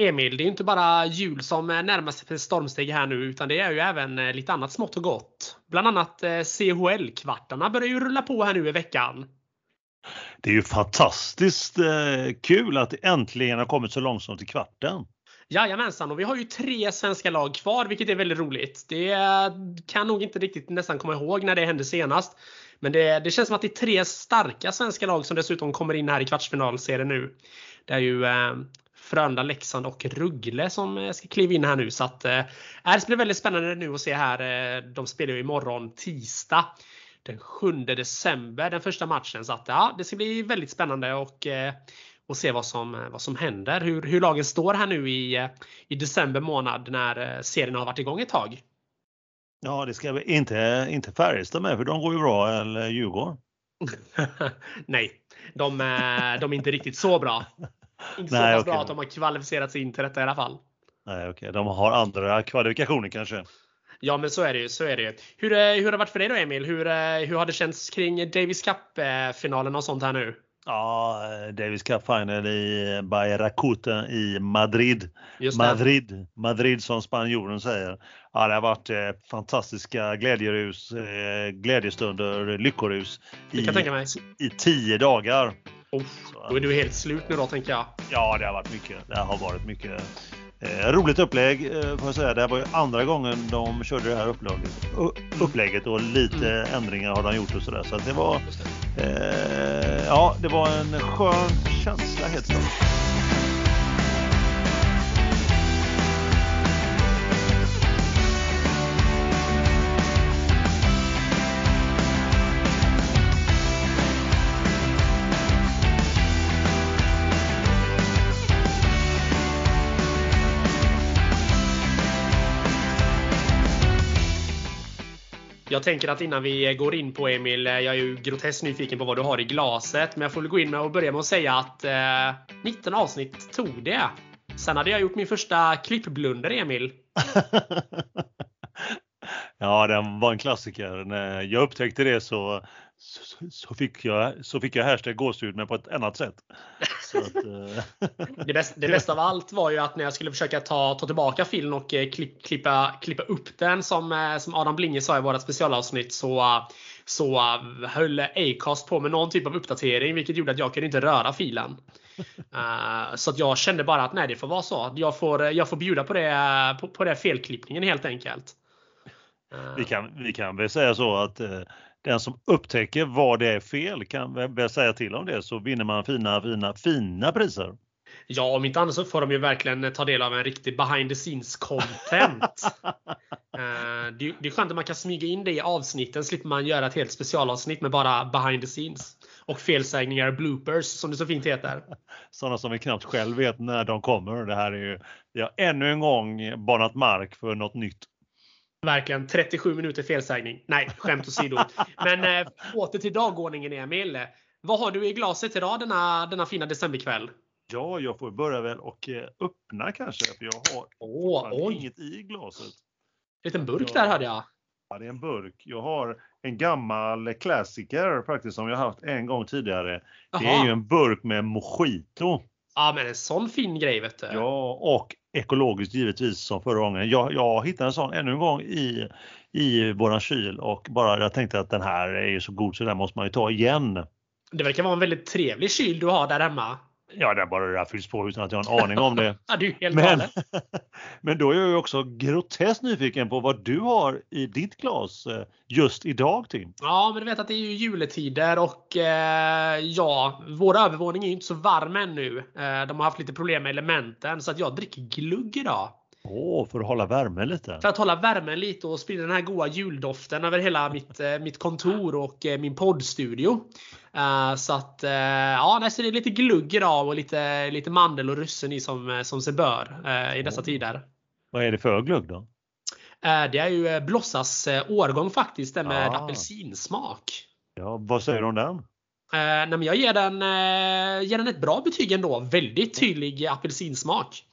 Emil, det är inte bara jul som närmar sig stormsteg här nu utan det är ju även lite annat smått och gott. Bland annat CHL-kvartarna börjar ju rulla på här nu i veckan. Det är ju fantastiskt kul att det äntligen har kommit så långt som till kvarten. Jajamensan, och vi har ju tre svenska lag kvar vilket är väldigt roligt. Det kan nog inte riktigt nästan komma ihåg när det hände senast. Men det, det känns som att det är tre starka svenska lag som dessutom kommer in här i kvartsfinalserien nu. Det är ju eh, Frölunda, Leksand och Ruggle som eh, ska kliva in här nu. Så att, eh, det blir väldigt spännande nu att se här. Eh, de spelar ju imorgon tisdag den 7 december, den första matchen. Så att, ja, det ska bli väldigt spännande och eh, och se vad som, vad som händer. Hur, hur lagen står här nu i, i december månad när serien har varit igång ett tag. Ja, det ska inte, inte Färjestad med för de går ju bra, eller Djurgården. Nej, de, de är inte riktigt så bra. Inte Nej, så pass okay. bra att de har kvalificerat sig in till detta i alla fall. Nej, okej, okay. de har andra kvalifikationer kanske. Ja, men så är det ju. Så är det ju. Hur, eh, hur har det varit för dig då Emil? Hur, hur har det känts kring Davis Cup-finalen och sånt här nu? Ja, Davis Cup Final i Bayracuta i Madrid. Madrid, Madrid som spanjoren säger. Ja, det har varit eh, fantastiska glädjerus, eh, glädjestunder, lyckorus i, i tio dagar. Oh, då är du helt slut nu då tänker jag. Ja, det har varit mycket. Det har varit mycket Eh, roligt upplägg eh, får jag säga. Det här var ju andra gången de körde det här upplägget, upplägget och lite mm. ändringar har de gjort och sådär. Så att det var, eh, ja, det var en skön känsla helt klart. Jag tänker att innan vi går in på Emil, eh, jag är ju groteskt nyfiken på vad du har i glaset. Men jag får väl gå in med och börja med att säga att eh, 19 avsnitt tog det. Sen hade jag gjort min första klippblunder Emil. ja, den var en klassiker. När jag upptäckte det så så, så, fick jag, så fick jag hashtag gåshud men på ett annat sätt. Att, uh... det, bästa, det, bästa, av allt var ju att när jag skulle försöka ta, ta tillbaka filmen och eh, klipp, klippa, klippa upp den som, eh, som Adam Blinge sa i våra specialavsnitt så, så höll Acast på med någon typ av uppdatering vilket gjorde att jag kunde inte röra filen. Så att jag kände bara att nej det får vara så. Jag får, jag får bjuda på det, på, på det felklippningen helt enkelt. Vi, kan, vi kan väl säga så att den som upptäcker vad det är fel kan väl säga till om det så vinner man fina, fina, fina priser. Ja, om inte annat så får de ju verkligen ta del av en riktig behind the scenes content. Eh, det, är skönt att man kan smyga in det i avsnitten, slipper man göra ett helt specialavsnitt med bara behind the scenes. Och felsägningar, bloopers som det så fint heter. Sådana som vi knappt själv vet när de kommer. Det här är ju, vi har ännu en gång banat mark för något nytt. Verkligen 37 minuter felsägning. Nej, skämt åsido. Men äh, åter till dagordningen Emil. Vad har du i glaset idag denna, denna fina decemberkväll? Ja, jag får börja väl och eh, öppna kanske. För jag har oh, inget i glaset. En liten burk jag, där hörde jag. Ja, det är en burk. Jag har en gammal klassiker faktiskt som jag haft en gång tidigare. Aha. Det är ju en burk med mojito. Ja, men en sån fin grej vet du. Ja, och ekologiskt givetvis som förra gången. Jag, jag hittade en sån ännu en gång i, i våran kyl och bara jag tänkte att den här är ju så god så den måste man ju ta igen. Det verkar vara en väldigt trevlig kyl du har där hemma. Ja, det bara det där fylls på utan att jag har en aning om det. ja, du är helt men, men då är jag också groteskt nyfiken på vad du har i ditt glas eh, just idag Tim. Ja, men du vet att det är ju juletider och eh, ja, vår övervåning är ju inte så varm ännu. Eh, de har haft lite problem med elementen så att jag dricker glugg idag. Åh, oh, för att hålla värmen lite? För att hålla värmen lite och sprida den här goda juldoften över hela mitt, eh, mitt kontor och eh, min poddstudio. Uh, så att ja, det är lite glugg idag och lite, lite mandel och russin i som, som sig bör i dessa tider. Vad är det för glugg då? Det är ju Blossas årgång faktiskt, den med ah. apelsinsmak. Ja, vad säger du om den? nej, men jag ger den, ger den ett bra betyg ändå. Väldigt tydlig apelsinsmak.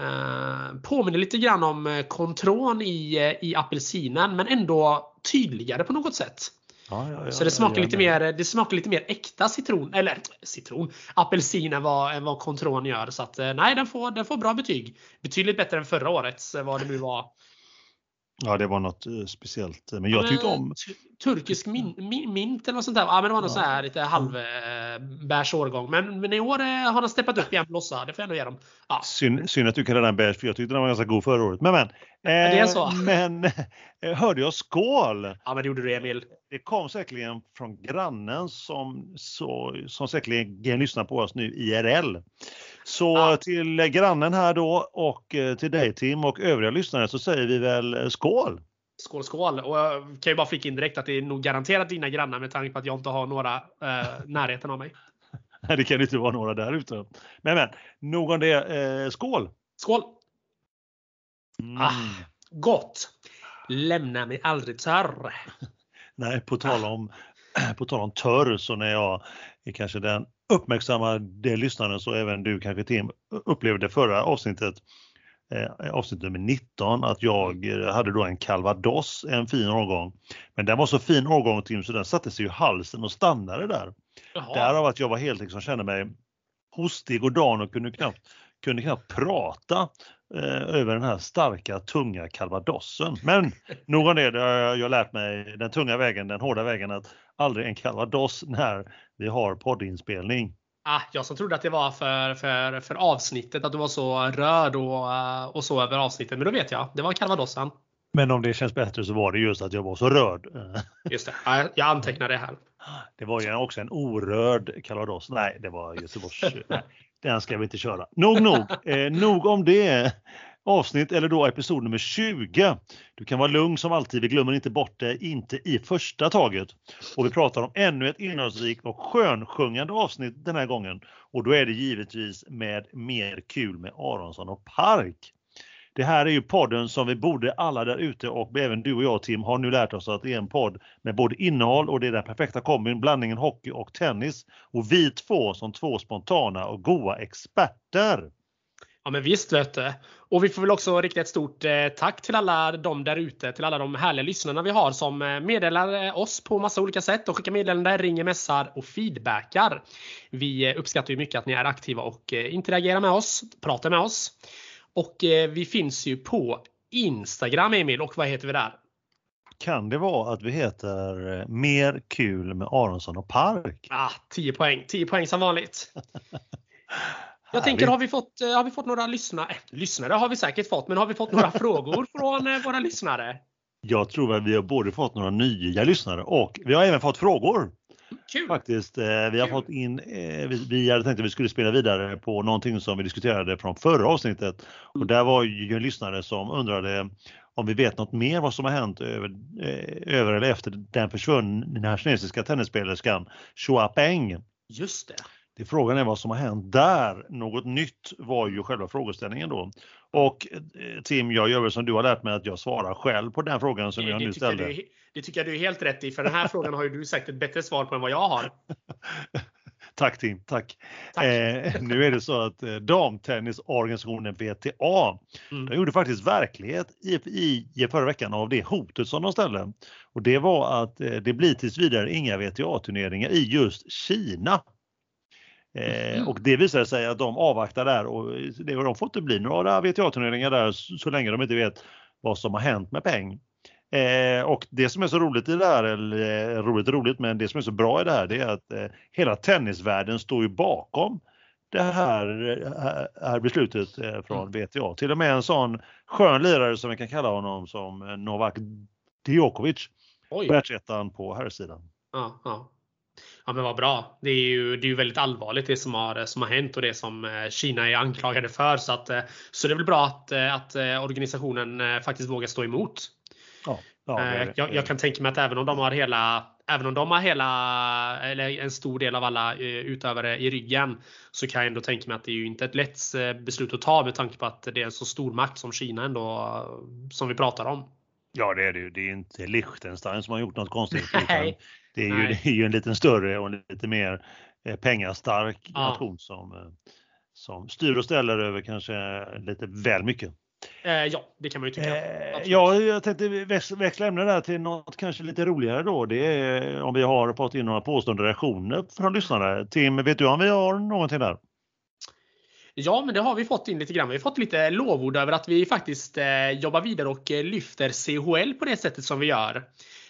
Uh, påminner lite grann om kontron i, i apelsinen men ändå tydligare på något sätt. Ja, ja, ja, så det smakar, lite mer, det smakar lite mer äkta citron, eller citron, apelsin än vad, än vad Contron gör. Så att, nej, den får, den får bra betyg. Betydligt bättre än förra årets, vad det nu var. Ja, det var något uh, speciellt. Men jag tyckte om... Turkisk min, min, mint eller något sånt där. Ja, men det var något ja. sån här lite halvbärs uh, årgång. Men, men i år uh, har den steppat upp igen blossa. Det får jag ändå ge dem. Ja. Synd, synd att du kallar den bärs för jag tyckte den var ganska god förra året. Men men. det är så. Men hörde jag skål? Ja, men det gjorde du Emil. Det kom säkerligen från grannen som, så, som säkerligen lyssnar på oss nu IRL. Så ja. till grannen här då och eh, till dig Tim och övriga lyssnare så säger vi väl eh, skål! Skål skål! Och jag kan ju bara flika in direkt att det är nog garanterat dina grannar med tanke på att jag inte har några eh, närheten av mig. Nej, det kan inte vara några där ute. Men men, nog om det. Eh, skål! Skål! Mm. Ah, gott! Lämna mig aldrig törr. Nej, på tal om, på tal om törr så när jag är kanske den uppmärksammade lyssnaren så även du kanske Tim upplevde förra avsnittet eh, avsnitt nummer 19 att jag hade då en calvados, en fin årgång. Men den var så fin årgång Tim så den satte sig i halsen och stannade där. Jaha. Därav att jag var helt liksom kände mig hostig och dan och kunde knappt, kunde knappt prata eh, över den här starka tunga calvadosen. Men nog om det, det har jag lärt mig den tunga vägen, den hårda vägen att aldrig en calvados när vi har poddinspelning. Ah, jag som trodde att det var för, för, för avsnittet, att du var så rörd och, och så över avsnittet. Men då vet jag, det var calvadosen. Men om det känns bättre så var det just att jag var så rörd. Just det, ja, jag antecknar det här. Det var ju också en orörd calvados. Nej, det var Göteborgs. nej, den ska vi inte köra. Nog nog. Eh, nog om det avsnitt eller då episod nummer 20. Du kan vara lugn som alltid, vi glömmer inte bort det, inte i första taget. Och vi pratar om ännu ett innehållsrikt och skönsjungande avsnitt den här gången. Och då är det givetvis med Mer kul med Aronsson och Park. Det här är ju podden som vi borde alla där ute och även du och jag Tim har nu lärt oss att det är en podd med både innehåll och det är den perfekta kombin, blandningen hockey och tennis. Och vi två som två spontana och goa experter. Ja men visst vet du. Och vi får väl också rikta ett stort eh, tack till alla de där ute, till alla de härliga lyssnarna vi har som eh, meddelar eh, oss på massa olika sätt och skickar meddelanden, ringer, messar och feedbackar. Vi uppskattar ju mycket att ni är aktiva och interagerar med oss, pratar med oss. Och vi finns ju på Instagram Emil och vad heter vi där? Kan det vara att vi heter Mer kul med Aronsson och Park? Ah, 10 poäng, 10 poäng som vanligt. Jag tänker, har vi fått, eh, har vi fått några lyssnare? Äh, lyssnare har vi säkert fått, men har vi fått några frågor från eh, våra lyssnare? Jag tror att vi har både fått några nya lyssnare och vi har även fått frågor. Kul! Faktiskt. Vi har Kul. fått in, vi hade tänkt att vi skulle spela vidare på någonting som vi diskuterade från förra avsnittet. Och mm. där var ju en lyssnare som undrade om vi vet något mer vad som har hänt över, över eller efter den försvunna kinesiska tennisspelerskan Xua Peng. Just det. Det frågan är vad som har hänt där. Något nytt var ju själva frågeställningen då. Och eh, Tim, jag gör väl som du har lärt mig att jag svarar själv på den frågan som det, jag nu ställde. Du, det tycker jag du är helt rätt i, för den här frågan har ju du sagt ett bättre svar på än vad jag har. tack Tim, tack. tack. Eh, nu är det så att eh, damtennisorganisationen VTA, mm. de gjorde faktiskt verklighet i, i, i förra veckan av det hotet som de ställde. Och det var att eh, det blir tills vidare inga VTA-turneringar i just Kina. Eh, mm. och det visade sig att de avvaktar där och det, de får inte bli några VTA-turneringar där så, så länge de inte vet vad som har hänt med peng. Eh, och det som är så roligt i det här, eller eh, roligt roligt, men det som är så bra i det här det är att eh, hela tennisvärlden står ju bakom det här, här, eh, här beslutet eh, från mm. VTA. Till och med en sån skön lirare som vi kan kalla honom som Novak Djokovic, världsettan på herrsidan. Ja, ja. Ja men vad bra. Det är ju, det är ju väldigt allvarligt det som har, som har hänt och det som eh, Kina är anklagade för. Så, att, eh, så det är väl bra att, eh, att organisationen faktiskt vågar stå emot. Ja, ja, jag, jag, kan tänka mig att även om de har hela Även om de har hela, eller en stor del av alla utövare i ryggen så kan jag ändå tänka mig att det är ju inte ett lätt beslut att ta med tanke på att det är en så stor makt som Kina ändå som vi pratar om. Ja det är det ju. Det är inte Liechtenstein som har gjort något konstigt. Nej. Det är, ju, det är ju en lite större och en lite mer eh, pengastark ja. nation som, eh, som styr och ställer över kanske lite väl mycket. ja, det kan man ju tycka. Eh, ja, jag tänkte växla ämne där till något kanske lite roligare då. Det är om vi har fått in några påstående reaktioner från lyssnare. Tim, vet du om vi har någonting där? Ja, men det har vi fått in lite grann. Vi har fått lite lovord över att vi faktiskt eh, jobbar vidare och eh, lyfter CHL på det sättet som vi gör.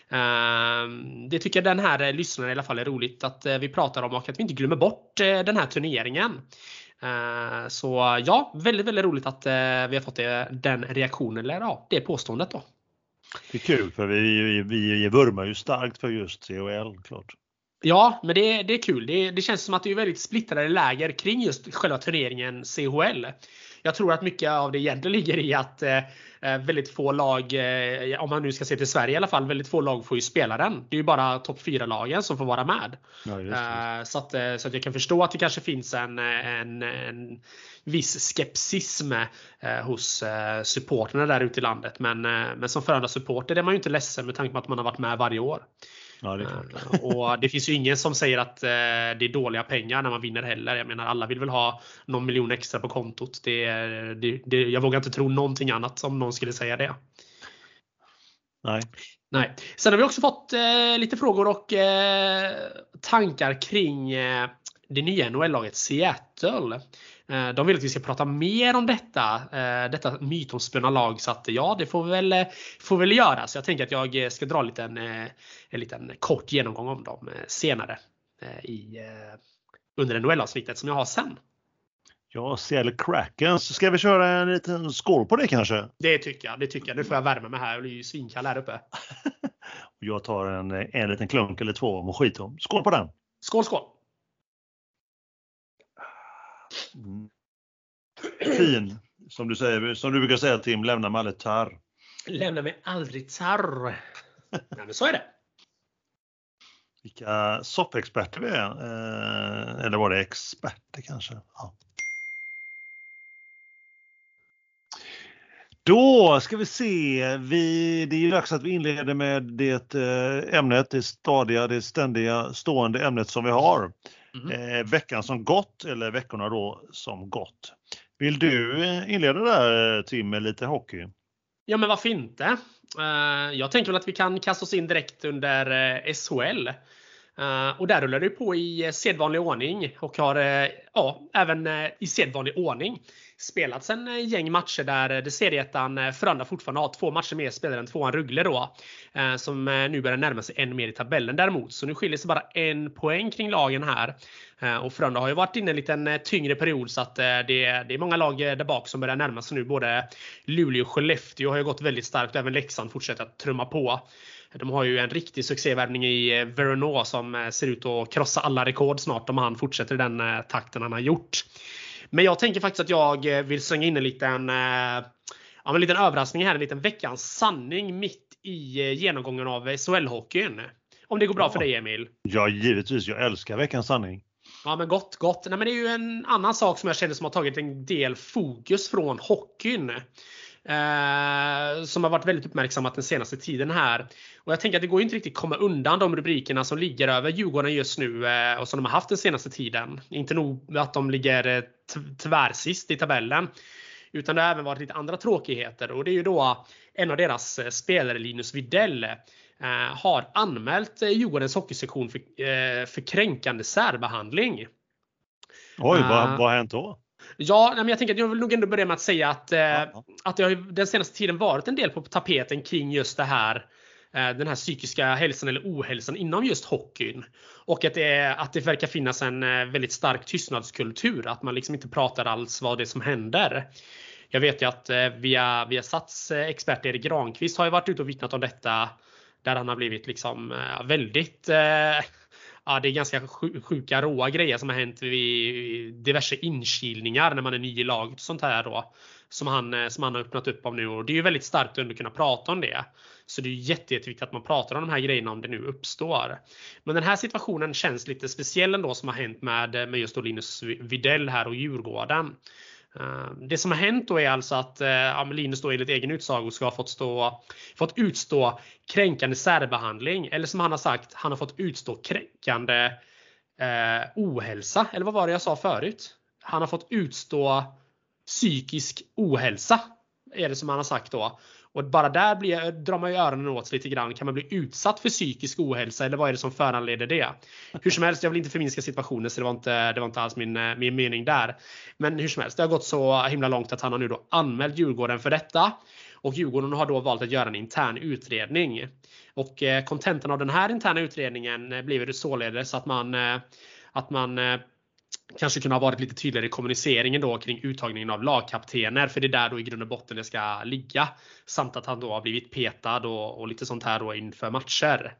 Ehm, det tycker den här eh, lyssnaren i alla fall är roligt att eh, vi pratar om och att vi inte glömmer bort den här turneringen. Ehm, så ja, väldigt, väldigt roligt att vi har fått det, den reaktionen, eller ja, det påståendet då. Det är kul för vi, vi, vi vurmar ju starkt för just CHL klart. Ja, men det, det är kul. Det, det, känns som att det är väldigt splittrade läger kring just själva turneringen CHL. Jag tror att mycket av det egentligen ligger i att eh, eh, väldigt få lag, eh, om man nu ska se till Sverige i alla fall, väldigt få lag får ju spela den. Det är ju bara topp 4-lagen som får vara med. Ja, eh, så, att, eh, så att jag kan förstå att det kanske finns en, en, en viss skepsism eh, hos eh, supporterna där ute i landet. Men, men som Frölunda supporter är man ju inte ledsen med tanke på att man har varit med varje år. Ja, det eh, och det finns ju ingen som säger att eh, det är dåliga pengar när man vinner heller. Jag menar alla vill väl ha någon miljon extra på kontot. Det, det, det, jag vågar inte tro någonting annat om någon skulle säga det. Nej. Nej. Sen har vi också fått eh, lite frågor och eh, tankar kring eh, det nya NHL-laget Seattle. Eh, de vill att vi ska prata mer om detta, eh, detta mytomspunna lag. Så att ja, det får vi väl, eh, får väl göra. Så jag tänker att jag ska dra en liten, en liten kort genomgång om dem senare i, under NHL-avsnittet som jag har sen. Ja, Seattle Krakens. Ska vi köra en liten skål på det kanske? Det tycker jag. Det tycker jag. Nu får jag värma mig här. Det blir ju svinkall här uppe. jag tar en, en liten klunk eller två mojito. Skål på den! Skål, skål! Mm. Fin, som du, säger, som du brukar säga Tim, lämna mig aldrig tarr. Lämna mig aldrig tarr. Nej, men så är det. Vilka soppexperter vi är. Eh, eller var det experter kanske? Ja. Då ska vi se. Vi, det är ju dags att vi inleder med det eh, ämnet, det stadiga, det ständiga stående ämnet som vi har. Mm. Eh, veckan som gått eller veckorna då som gått. Vill du eh, inleda där Tim med lite hockey? Ja men varför inte? Eh, jag tänker väl att vi kan kasta oss in direkt under eh, SHL. Eh, och där rullar det på i eh, sedvanlig ordning och har eh, ja, även i sedvanlig ordning spelats en gäng matcher där det serieettan Frölunda fortfarande har två matcher mer spelare än tvåan Rögle då. Som nu börjar närma sig än mer i tabellen däremot. Så nu skiljer sig bara en poäng kring lagen här. Och Frölunda har ju varit inne i en liten tyngre period så att det, det är många lag där bak som börjar närma sig nu. Både Luleå och Skellefteå har ju gått väldigt starkt och även Leksand fortsätter att trumma på. De har ju en riktig succévärvning i Verona som ser ut att krossa alla rekord snart om han fortsätter i den takten han har gjort. Men jag tänker faktiskt att jag eh, vill slänga in en liten, eh, ja, en liten överraskning här. En liten veckans sanning mitt i eh, genomgången av SHL-hockeyn. Om det går bra ja. för dig Emil? Ja, givetvis. Jag älskar veckans sanning. Ja men gott, gott. Nej, men det är ju en annan sak som jag känner som har tagit en del fokus från hockeyn. Eh, som har varit väldigt uppmärksammat den senaste tiden här. Och jag tänker att det går inte riktigt komma undan de rubrikerna som ligger över Djurgården just nu eh, och som de har haft den senaste tiden. Inte nog att de ligger eh, tvärsist i tabellen. Utan det har även varit lite andra tråkigheter och det är ju då en av deras eh, spelare, Linus Widell, eh, har anmält eh, Djurgårdens hockeysektion för, för kränkande särbehandling. Oj, vad, vad har hänt då? Ja, men jag tänker att jag vill nog ändå börja med att säga att, eh, att det har den senaste tiden varit en del på tapeten kring just det här eh, den här psykiska hälsan eller ohälsan inom just hockeyn. Och att det, att det verkar finnas en eh, väldigt stark tystnadskultur. Att man liksom inte pratar alls vad det är som händer. Jag vet ju att via, via Sats expert Erik Granqvist har ju varit ute och vittnat om detta. Där han har blivit liksom väldigt ja, det är ganska sjuka råa grejer som har hänt vid diverse inkilningar när man är ny i laget och sånt här då. Som han, eh, som han har öppnat upp om nu och det är ju väldigt starkt att kunna prata om det. Så det är jätte, jätteviktigt att man pratar om de här grejerna om det nu uppstår. Men den här situationen känns lite speciell ändå som har hänt med, med just Linus Videll här och Djurgården. Eh, det som har hänt då är alltså att eh, Linus då enligt egen utsago ska ha fått, stå, fått utstå kränkande särbehandling. Eller som han har sagt, han har fått utstå kränkande eh, ohälsa. Eller vad var det jag sa förut? Han har fått utstå psykisk ohälsa. är det som han har sagt då. Och bara där blir, drar man ju öronen åt sig lite grann. Kan man bli utsatt för psykisk ohälsa eller vad är det som föranleder det? Hur som helst, jag vill inte förminska situationen så det var inte, det var inte alls min, eh, min mening där. Men hur som helst, det har gått så himla långt att han har nu då anmält Djurgården för detta. Och Djurgården har då valt att göra en intern utredning. Och eh, kontentan av den här interna utredningen eh, blir således att man, att man kanske kunde ha varit lite tydligare i kommuniceringen då kring uttagningen av lagkaptener. För det är där då i grund och botten det ska ligga. Samt att han då har blivit petad och, och lite sånt här då inför matcher.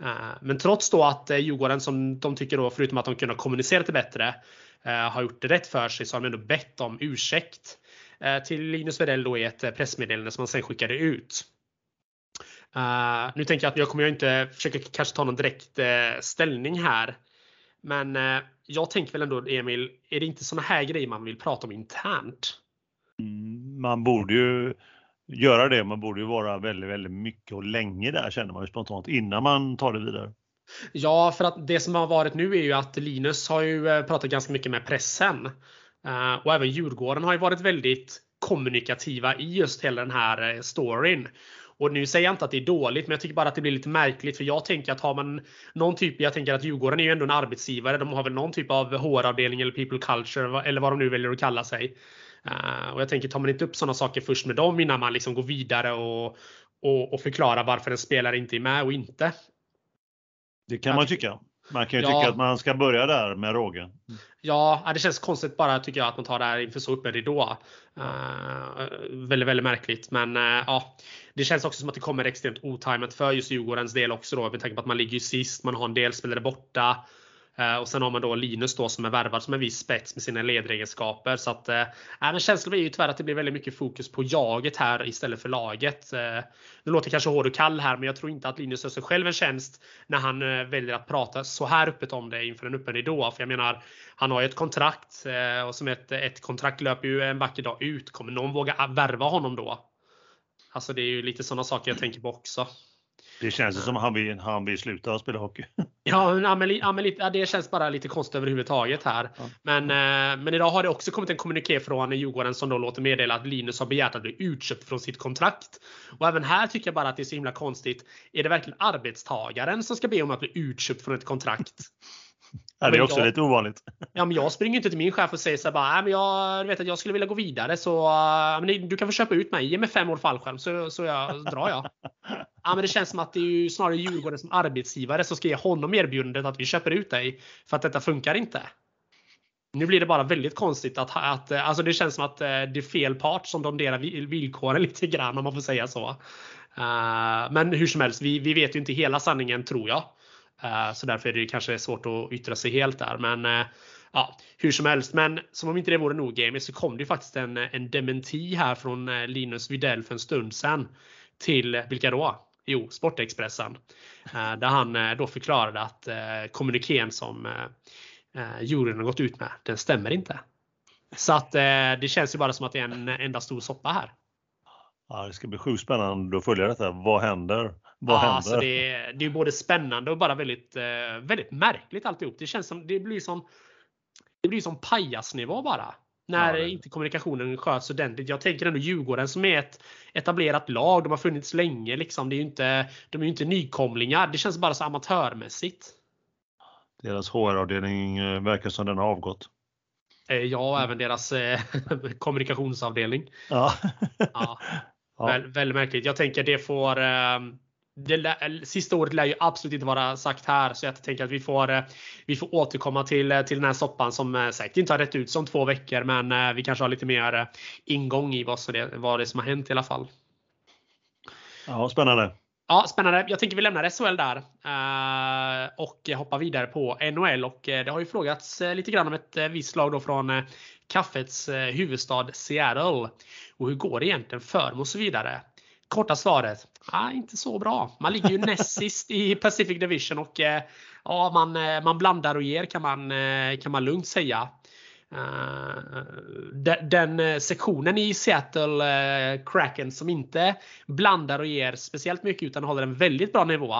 Eh, men trots då att eh, Djurgården som de tycker då, förutom att de kunde ha kommunicerat det bättre, eh, har gjort det rätt för sig så har de ändå bett om ursäkt till Linus Wedell då i ett pressmeddelande som han sen skickade ut. nu tänker jag att jag kommer jag inte försöka kanske ta någon direkt ställning här. Men jag tänker väl ändå Emil, är det inte såna här grejer man vill prata om internt? Mm, man borde ju göra det. Man borde ju vara väldigt, väldigt mycket och länge där känner man ju spontant innan man tar det vidare. Ja, för att det som har varit nu är ju att Linus har ju eh, pratat ganska mycket med pressen. Uh, och även Djurgården har ju varit väldigt kommunikativa i just hela den här storyn. Och nu säger jag inte att det är dåligt, men jag tycker bara att det blir lite märkligt. För jag tänker att har man någon typ, jag tänker att Djurgården är ju ändå en arbetsgivare. De har väl någon typ av HR-avdelning eller people culture eller vad de nu väljer att kalla sig. Uh, och jag tänker, tar man inte upp sådana saker först med dem innan man liksom går vidare och, och, och förklarar varför en spelare inte är med och inte. Det kan man tycka. Man kan ju ja. tycka att man ska börja där med råge. Ja, det känns konstigt bara tycker jag att man tar det här inför så öppen ridå. Uh, väldigt, väldigt märkligt. Men uh, ja, det känns också som att det kommer extremt otajmat för just Djurgårdens del också då med tanke på att man ligger sist, man har en del spelare borta. Eh, och sen har man då Linus då som är värvad som en viss spets med sina ledaregenskaper. Så att, eh, äh, men känslan blir ju tyvärr att det blir väldigt mycket fokus på jaget här istället för laget. Eh, nu låter kanske hård och kall här, men jag tror inte att Linus gör sig själv en tjänst när han väljer att prata så här öppet om det inför en öppen ridå. För jag menar, han har ju ett kontrakt och som ett, ett kontrakt löper ju en vacker dag ut. Kommer någon våga värva honom då? Alltså det är ju lite sådana saker jag tänker på också. Det känns som han vill, han vill sluta spela hockey. Ja, ja, men ja, det känns bara lite konstigt överhuvudtaget här. Ja. Men, eh, men idag har det också kommit en kommuniké från Djurgården som då låter meddela att Linus har begärt att bli utköpt från sitt kontrakt. Och även här tycker jag bara att det är så himla konstigt. Är det verkligen arbetstagaren som ska be om att bli utköpt från ett kontrakt? Ja, det är också jag, lite ovanligt. Ja, men jag springer inte till min chef och säger så här bara, men jag vet att jag skulle vilja gå vidare så men du kan få köpa ut mig. Ge mig fem år fallskärm så, så, jag, drar jag. Ja, men det känns som att det är ju snarare Djurgården som arbetsgivare som ska ge honom erbjudandet att vi köper ut dig för att detta funkar inte. Nu blir det bara väldigt konstigt att, att alltså det känns som att eh, det är fel part som domderar villkoren lite grann om man får säga så. Uh, men hur som helst, vi, vi vet ju inte hela sanningen tror jag. Eh, så därför är det kanske svårt att yttra sig helt där. Men eh, ja, hur som helst. Men som om inte det vore nog Jamie så kom det faktiskt en, eh, en dementi här från Linus Widell för en stund sedan. Till vilka då? Jo, Sportexpressen. Där han då förklarade att kommuniken kommunikén som juryn har gått ut med, den stämmer inte. Så att det känns ju bara som att det är en enda stor soppa här. Ja, det ska bli sjukt spännande att följa detta. Vad händer? Vad ja, händer? Alltså det, är, det är både spännande och bara väldigt, väldigt märkligt alltihop. Det känns som det blir som det blir som pajasnivå bara. När ja, inte kommunikationen sköts ordentligt. Jag tänker ändå Djurgården som är ett etablerat lag. De har funnits länge. Liksom. Det är inte, de är ju inte nykomlingar. Det känns bara så amatörmässigt. Deras HR-avdelning eh, verkar som den har avgått. Eh, ja, även deras eh, kommunikationsavdelning. Ja. ja. ja. Väldigt, väldigt märkligt. Jag tänker det får det, sista året lär ju absolut inte vara sagt här så jag tänker att vi får, eh, vi får återkomma till, eh, till den här soppan som eh, säkert inte har rätt ut som två veckor men vi kanske har lite mer ingång i vad, så det, vad det som har hänt i alla fall. Ja, spännande. Ja, spännande. Jag tänker vi lämnar SHL där och hoppar vidare på NHL och det har ju frågats lite grann om ett visst lag då från kaffets huvudstad Seattle. Och hur går det egentligen för dem och så vidare? Korta svaret. Ah, inte så bra. Man ligger ju näst sist i Pacific Division och eh, ja, man, eh, man blandar och ger kan man, eh, kan man lugnt säga. Den sektionen i Seattle Kraken som inte blandar och ger speciellt mycket utan håller en väldigt bra nivå.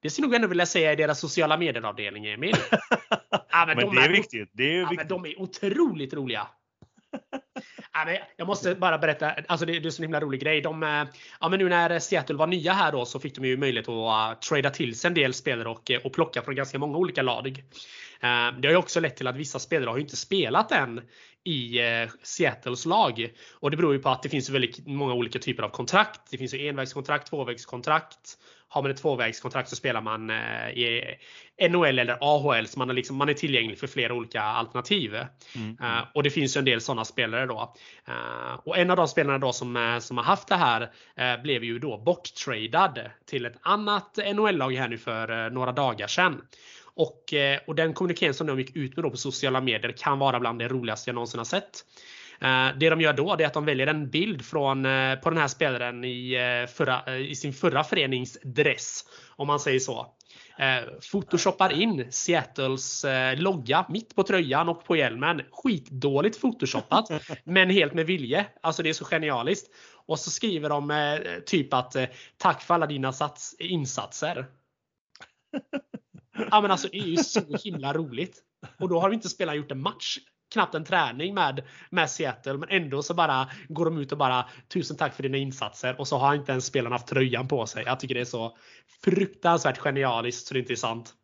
Det skulle nog ändå vilja säga i deras sociala medieavdelning Emil. ja, men, men de det är, viktigt. Det är ja, viktigt. Men de är otroligt roliga. Jag måste bara berätta, alltså det, är en så himla rolig grej. De, eh, ja, men nu när Seattle var nya här då så fick de ju möjlighet att uh, trada till sig en del spelare och, eh, och plocka från ganska många olika lag. Det har ju också lett till att vissa spelare har inte spelat än i Seattles lag. Och det beror ju på att det finns väldigt många olika typer av kontrakt. Det finns ju envägskontrakt, tvåvägskontrakt har man ett tvåvägskontrakt så spelar man eh, i NHL eller AHL så man är, liksom, man är tillgänglig för flera olika alternativ. Mm. Uh, och det finns ju en del sådana spelare då. Uh, och en av de spelarna då som, som har haft det här uh, blev ju då borttradad till ett annat NHL-lag här nu för några dagar sedan. Och, och den kommunikén som de gick ut med då på sociala medier kan vara bland det roligaste jag någonsin har sett. Eh, det de gör då är att de väljer en bild från, eh, på den här spelaren i, eh, förra, i sin förra föreningsdress. Om man säger så. Photoshoppar in Seattles logga mitt på tröjan och på hjälmen. Skitdåligt photoshoppat. men helt med vilje. Alltså det är så genialiskt. Och så skriver de typ att tack för alla dina sats, insatser. Ja men alltså det är ju så himla roligt. Och då har vi inte spelat gjort en match knappt en träning med, med Seattle men ändå så bara går de ut och bara tusen tack för dina insatser och så har inte ens spelarna haft tröjan på sig. Jag tycker det är så fruktansvärt genialiskt så det inte är sant.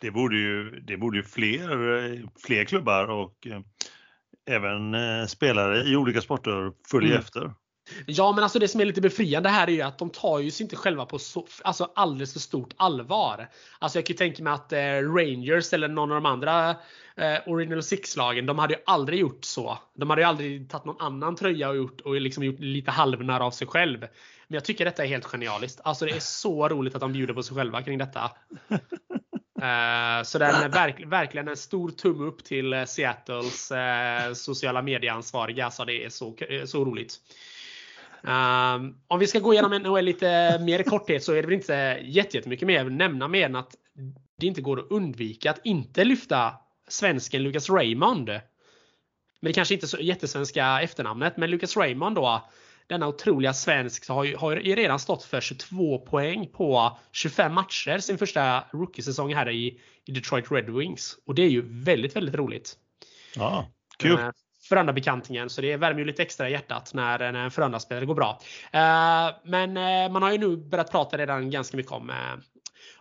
Det borde ju, det borde ju fler, fler klubbar och eh, även eh, spelare i olika sporter följa mm. efter. Ja, men alltså det som är lite befriande här är ju att de tar ju sig inte själva på så, alltså alldeles för stort allvar. Alltså jag kan ju tänka mig att eh, Rangers eller någon av de andra eh, Original Six-lagen, de hade ju aldrig gjort så. De hade ju aldrig tagit någon annan tröja och gjort, och liksom gjort lite halvnära av sig själv. Men jag tycker detta är helt genialiskt. Alltså det är så roligt att de bjuder på sig själva kring detta. Uh, så den är verk, verkligen en stor tumme upp till eh, Seattles uh, sociala medieansvariga. Alltså det är så, så roligt. Um, om vi ska gå igenom NHL lite mer i korthet så är det väl inte jättemycket mer att nämna mer än att det inte går att undvika att inte lyfta svensken Lucas Raymond. Men det kanske inte är så jättesvenska efternamnet, men Lucas Raymond då. Denna otroliga svensk har ju, har ju redan stått för 22 poäng på 25 matcher sin första rookie-säsong här i, i Detroit Red Wings. Och det är ju väldigt, väldigt roligt. Ja, kul. Uh, Frölunda-bekantingen. Så det värmer ju lite extra i hjärtat när en Frölunda-spelare går bra. Eh, men eh, man har ju nu börjat prata redan ganska mycket om eh,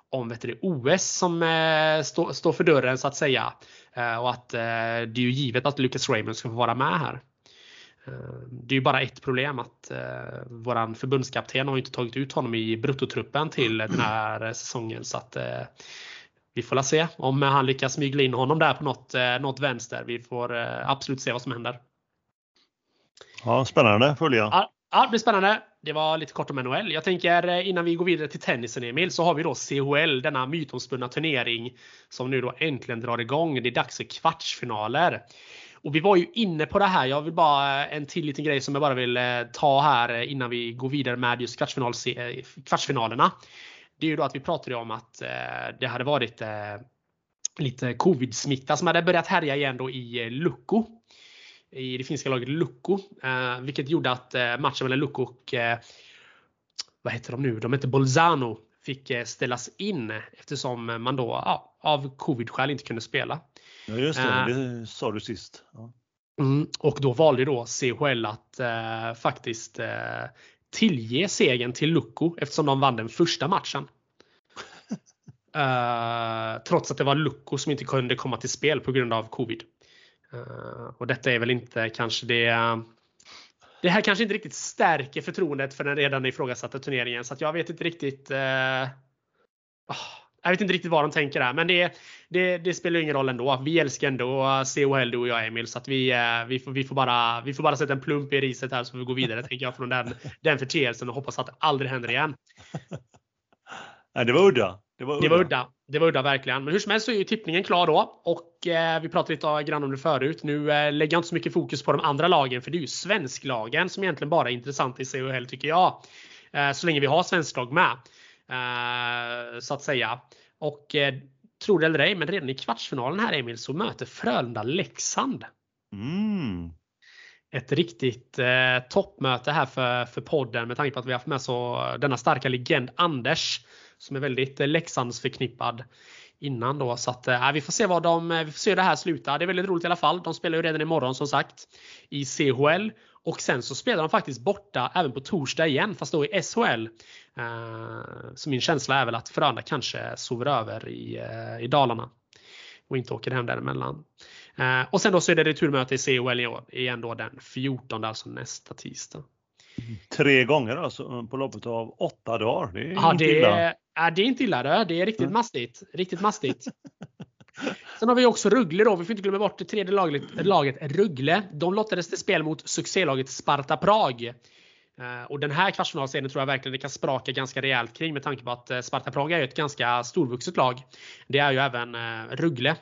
om vet du, OS som eh, står stå för dörren så att säga. Eh, och att eh, det är ju givet att Lucas Raymond ska få vara med här. Det är ju bara ett problem att eh, våran förbundskapten har inte tagit ut honom i bruttotruppen till den här säsongen. Så att eh, vi får la se om han lyckas mygla in honom där på något, eh, något vänster. Vi får eh, absolut se vad som händer. Ja, spännande följa. Ja, ja, det blir spännande. Det var lite kort om NHL. Jag tänker eh, innan vi går vidare till tennisen Emil så har vi då CHL, denna mytomspunna turnering som nu då äntligen drar igång. Det är dags för kvartsfinaler. Och vi var ju inne på det här. Jag vill bara en till liten grej som jag bara vill ta här innan vi går vidare med just kvartsfinal, kvartsfinalerna. Det är ju då att vi pratade om att det hade varit lite covid-smitta som hade börjat härja igen då i Lucko i det finska laget Lukko. Eh, vilket gjorde att eh, matchen mellan Lukko och eh, vad heter de nu? De heter Bolzano. Fick eh, ställas in eftersom man då ja, av covid-skäl inte kunde spela. Ja just det, eh, det sa du sist. Ja. Mm, och då valde då CHL att eh, faktiskt tillge segern till Lukko eftersom de vann den första matchen. trots att det var Lukko som inte kunde komma till spel på grund av covid. Eh, och detta är väl inte kanske det det här kanske inte riktigt stärker förtroendet för den redan ifrågasatta turneringen så att jag vet inte riktigt uh, jag vet inte riktigt vad de tänker här, men det, det, det spelar ingen roll ändå. Vi älskar ändå CHL du och jag Emil, så att vi, eh, vi, får, vi, får bara, vi får bara sätta en plump i riset här så får vi gå vidare tänker jag från den, den förteelsen och hoppas att det aldrig händer igen. Nej, det var udda. Det var udda. Det var udda, det var udda verkligen. Men hur som helst så är ju tippningen klar då. Och eh, vi pratade lite grann om det förut. Nu eh, lägger jag inte så mycket fokus på de andra lagen för det är ju svensklagen som egentligen bara är intressant i CHL tycker jag. Eh, så länge vi har svensklag med. Eh, så att säga. Och eh, tror det eller ej, men redan i kvartsfinalen här Emil så möter Frölunda Leksand. Mm. Ett riktigt eh, toppmöte här för, för podden med tanke på att vi har haft med så denna starka legend Anders som är väldigt eh, Leksands förknippad innan då. Så att, äh, vi får se vad de, vi får se hur det här slutar. Det är väldigt roligt i alla fall. De spelar ju redan imorgon som sagt i CHL. Och sen så spelar de faktiskt borta även på torsdag igen, fast då i SHL. Uh, så min känsla är väl att Frölunda kanske sover över i, uh, i Dalarna. Och inte åker hem däremellan. Uh, och sen då så är det returmöte i CHL i år, igen då den 14, alltså nästa tisdag. Tre gånger alltså på loppet av åtta dagar. Det är ja, inte det illa. Är, det är inte illa det. Det är riktigt mastigt. Riktigt mastigt. Sen har vi också Rögle då. Vi får inte glömma bort det tredje laget, laget Rögle. De lottades till spel mot succélaget Sparta Prag. Eh, och den här kvartsfinalserien tror jag verkligen det kan spraka ganska rejält kring med tanke på att eh, Sparta Prag är ett ganska storvuxet lag. Det är ju även eh, Rögle.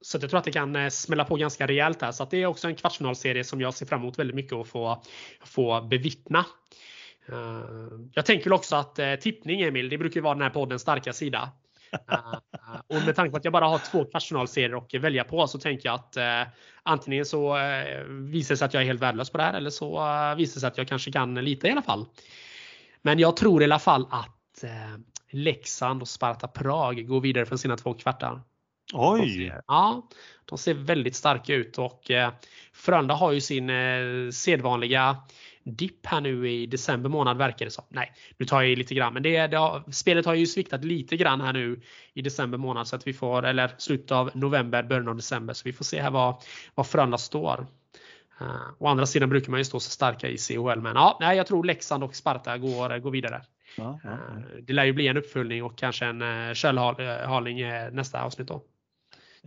Så jag tror att det kan smälla på ganska rejält här. Så det är också en kvartsfinalserie som jag ser fram emot väldigt mycket att få, få bevittna. Jag tänker väl också att tippning Emil, det brukar ju vara den här poddens starka sida. Uh, och med tanke på att jag bara har två kvartsfinalserier att välja på så tänker jag att uh, antingen så uh, visar det sig att jag är helt värdelös på det här eller så visar det sig att jag kanske kan lita i alla fall. Men jag tror i alla fall att Leksand och Sparta Prag går vidare från sina två kvartar. Oj! De ser, ja, de ser väldigt starka ut och eh, Frölunda har ju sin eh, sedvanliga dipp här nu i december månad verkar det som. Nej, nu tar jag i lite grann, men det, det har, spelet har ju sviktat lite grann här nu i december månad så att vi får, eller slutet av november, början av december, så vi får se här vad, vad Frölunda står. Uh, å andra sidan brukar man ju stå så starka i CHL, men ja, nej, jag tror Leksand och Sparta går, går vidare. Ja, ja, ja. Uh, det lär ju bli en uppföljning och kanske en uh, köldhalning uh, nästa avsnitt då.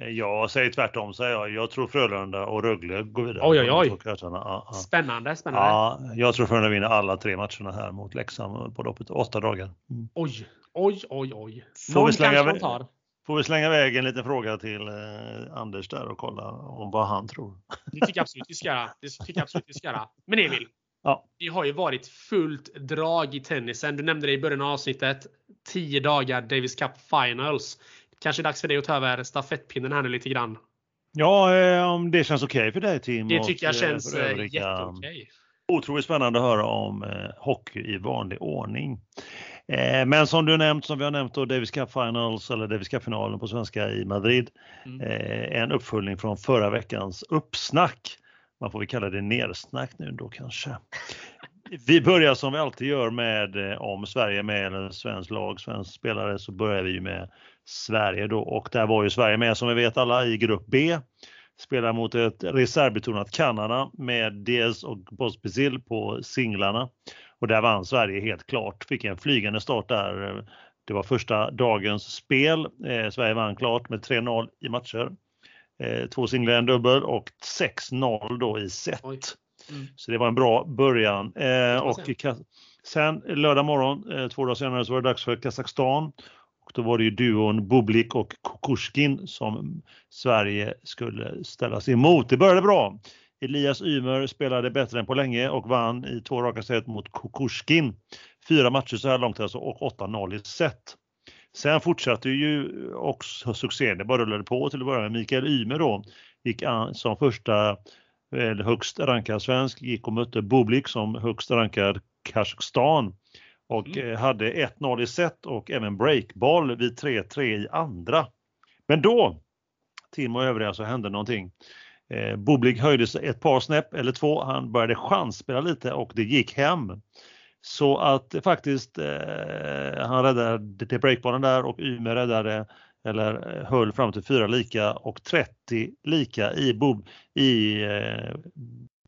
Eh, jag säger tvärtom, säger jag. Jag tror Frölunda och Rögle går vidare. Oj, oj, oj. Ja, ja. Spännande, spännande. Ja, jag tror Frölunda vinner alla tre matcherna här mot Leksand på loppet åtta dagar. Mm. Oj, oj, oj, oj. Får vi, slänga, får vi slänga iväg en liten fråga till eh, Anders där och kolla om vad han tror? Det tycker jag absolut vi ska göra. Det tycker jag absolut vi ska göra. Men Emil, Ja. Det har ju varit fullt drag i tennisen. Du nämnde det i början av avsnittet. 10 dagar Davis Cup Finals. Kanske dags för dig att ta över stafettpinnen här nu lite grann. Ja, eh, om det känns okej okay för dig Tim. Det tycker jag eh, känns eh, jätteokej. Otroligt spännande att höra om hockey i vanlig ordning. Men som du nämnt, som vi har nämnt då, Davis Cup Finals eller Davis Cup-finalen på svenska i Madrid. Mm. En uppföljning från förra veckans uppsnack. Man får väl kalla det nersnack nu då kanske. Vi börjar som vi alltid gör med om Sverige är med eller svensk lag, svensk spelare så börjar vi med Sverige då och där var ju Sverige med som vi vet alla i grupp B. Spelar mot ett reservbetonat Kanada med DS och Pospisil på singlarna. Och där vann Sverige helt klart, fick en flygande start där. Det var första dagens spel. Eh, Sverige vann klart med 3-0 i matcher. Eh, två singlar, en dubbel och 6-0 då i set. Mm. Så det var en bra början. Eh, och sen lördag morgon, eh, två dagar senare, så var det dags för Kazakstan och då var det ju duon Bublik och Kukushkin som Sverige skulle ställas emot. Det började bra. Elias Ymer spelade bättre än på länge och vann i två raka set mot Kukushkin. Fyra matcher så här långt alltså och 8-0 i set. Sen fortsatte ju också succén. Det bara rullade på till att börja med. Mikael Ymer då gick an som första eller högst rankad svensk, gick och mötte Bublik som högst rankad Kazakstan och mm. Eh, hade 1-0 i set och även breakball vid 3-3 i andra. Men då, Tim och övriga, så hände någonting. Eh, Bublik höjde sig ett par snäpp eller två. Han började chansspela lite och det gick hem. Så att faktiskt eh, han räddade till breakballen där och Ymer räddade eller eh, höll fram till fyra lika och 30 lika i, Bob, i eh,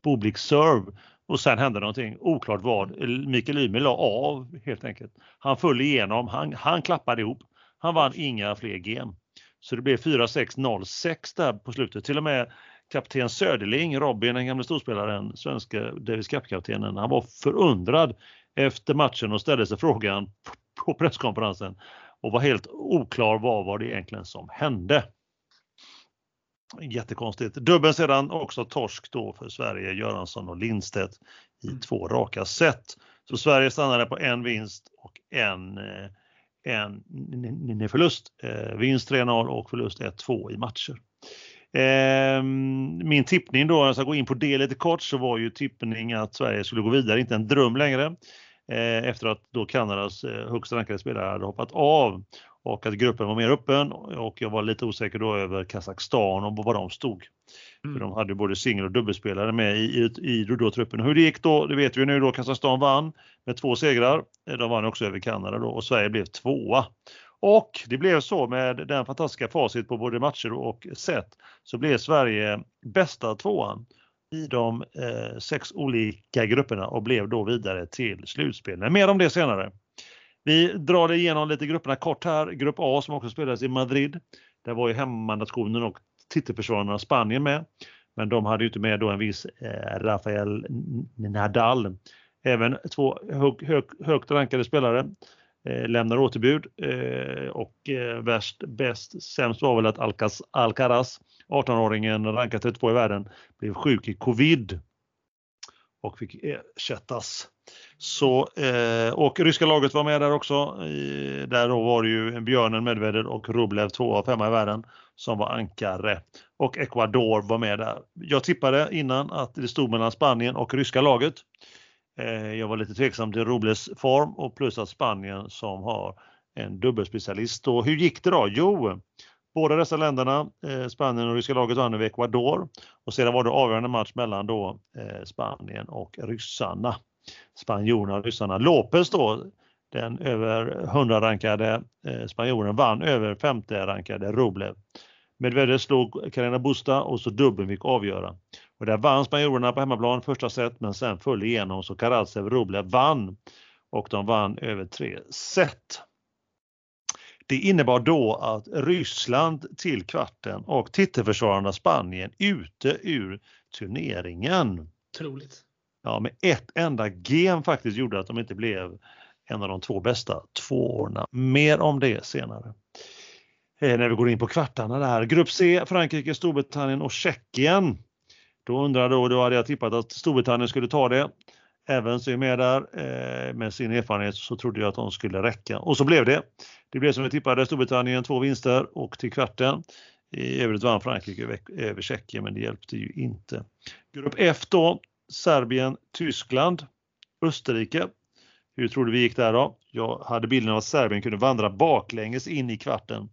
Bobliks serve och sen hände någonting, oklart vad. Mikael Ymer la av helt enkelt. Han föll igenom, han, han klappade ihop. Han vann inga fler game. Så det blev 4-6-0-6 där på slutet. Till och med kapten Söderling, Robin, den gamle storspelaren, svenska Davis Cup-kaptenen, han var förundrad efter matchen och ställde sig frågan på presskonferensen och var helt oklar vad var det egentligen som hände. Jättekonstigt. Dubben sedan också torsk då för Sverige, Göransson och Lindstedt i mm. två raka set. Så Sverige stannade på en vinst och en, eh, en förlust. Eh, vinst 3-0 och förlust 1-2 i matcher. Eh, min tippning då, jag ska gå in på det lite kort, så var ju tippning att Sverige skulle gå vidare, inte en dröm längre. Eh, efter att då Kanadas högst rankade spelare hade hoppat av. och att gruppen var mer öppen och jag var lite osäker då över Kazakstan och var de stod. Mm. För de hade både singel och dubbelspelare med i, i, i då truppen. Hur det gick då, det vet vi nu då. Kazakstan vann med två segrar. De vann också över Kanada då och Sverige blev tvåa. Och det blev så med den fantastiska facit på både matcher och set så blev Sverige bästa tvåan i de eh, sex olika grupperna och blev då vidare till slutspel. Men mer om det senare. Vi drar igenom lite grupperna kort här. Grupp A som också spelades i Madrid. Där var ju hemmanationen och titelförsvararna Spanien med. Men de hade ju inte med då en viss eh, Rafael Nadal. Även två hög, hög, högt rankade spelare eh, lämnar återbud eh, och eh, värst, bäst, sämst var väl att Alcaz, Alcaraz, 18-åringen rankad 32 i världen, blev sjuk i covid och fick ersättas. Så, eh, och ryska laget var med där också. I, där då var det ju Björnen, Medvedev och Rublev, två av femma i världen, som var ankare. Och Ecuador var med där. Jag tippade innan att det stod mellan Spanien och ryska laget. Eh, jag var lite tveksam till Rubles form och plus att Spanien som har en dubbelspecialist. Och hur gick det då? Jo, båda dessa länderna, eh, Spanien och ryska laget vann över Ecuador och sedan var det avgörande match mellan då eh, Spanien och ryssarna. Spanjorerna och ryssarna. Lopez då, den över 100 rankade eh, spanjoren vann över femte rankade Rublev. Medvedev slog Carina Busta och så dubbeln fick avgöra. Och där vann spanjorerna på hemmaplan första set men sen föll igenom så Karatsev Rublev vann och de vann över tre set. Det innebar då att Ryssland till kvarten och titelförsvararna Spanien ute ur turneringen. Otroligt. Ja, med ett enda gen faktiskt gjorde att de inte blev en av de två bästa tvåorna. Mer om det senare. Eh, när vi går in på kvartarna där. Grupp C, Frankrike, Storbritannien och Tjeckien. Då undrar då, då hade jag tippat att Storbritannien skulle ta det. Evans är med där eh, med sin erfarenhet så trodde jag att de skulle räcka och så blev det. Det blev som vi tippade Storbritannien två vinster och till kvarten. I övrigt vann Frankrike över Tjeckien men det hjälpte ju inte. Grupp F då Serbien, Tyskland, Österrike. Hur tror du vi gick där då? Jag hade bilden av att Serbien kunde vandra baklänges in i kvarten.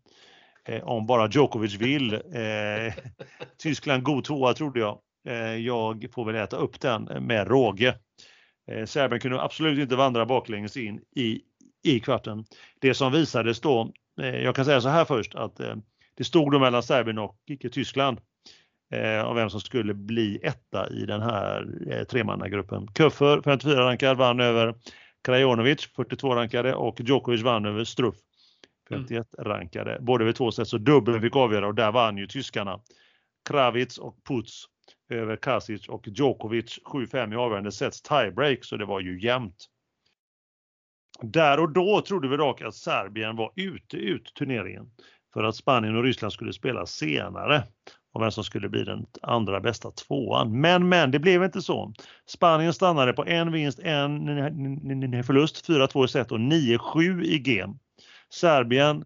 Eh, om bara Djokovic vill. Eh, Tyskland god tvåa trodde jag. Eh, jag får väl äta upp den med råge. Eh, Serbien kunde absolut inte vandra baklänges in i, i kvarten. Det som visades då, eh, jag kan säga så här först att eh, det stod då mellan Serbien och Tyskland av vem som skulle bli etta i den här tremannagruppen. Köffer, 54 rankad, vann över Krajinovic, 42 rankade och Djokovic vann över Struff, 51 rankade. Både vid två set så dubbeln fick avgöra och där vann ju tyskarna. Kravitz och Putz över Kasic och Djokovic 7-5 i avgörande sets tiebreak så det var ju jämnt. Där och då trodde vi dock att Serbien var ute ut turneringen för att Spanien och Ryssland skulle spela senare och vem som skulle bli den andra bästa tvåan. Men, men det blev inte så. Spanien stannade på en vinst, en förlust, 4-2 i set och 9-7 i game. Serbien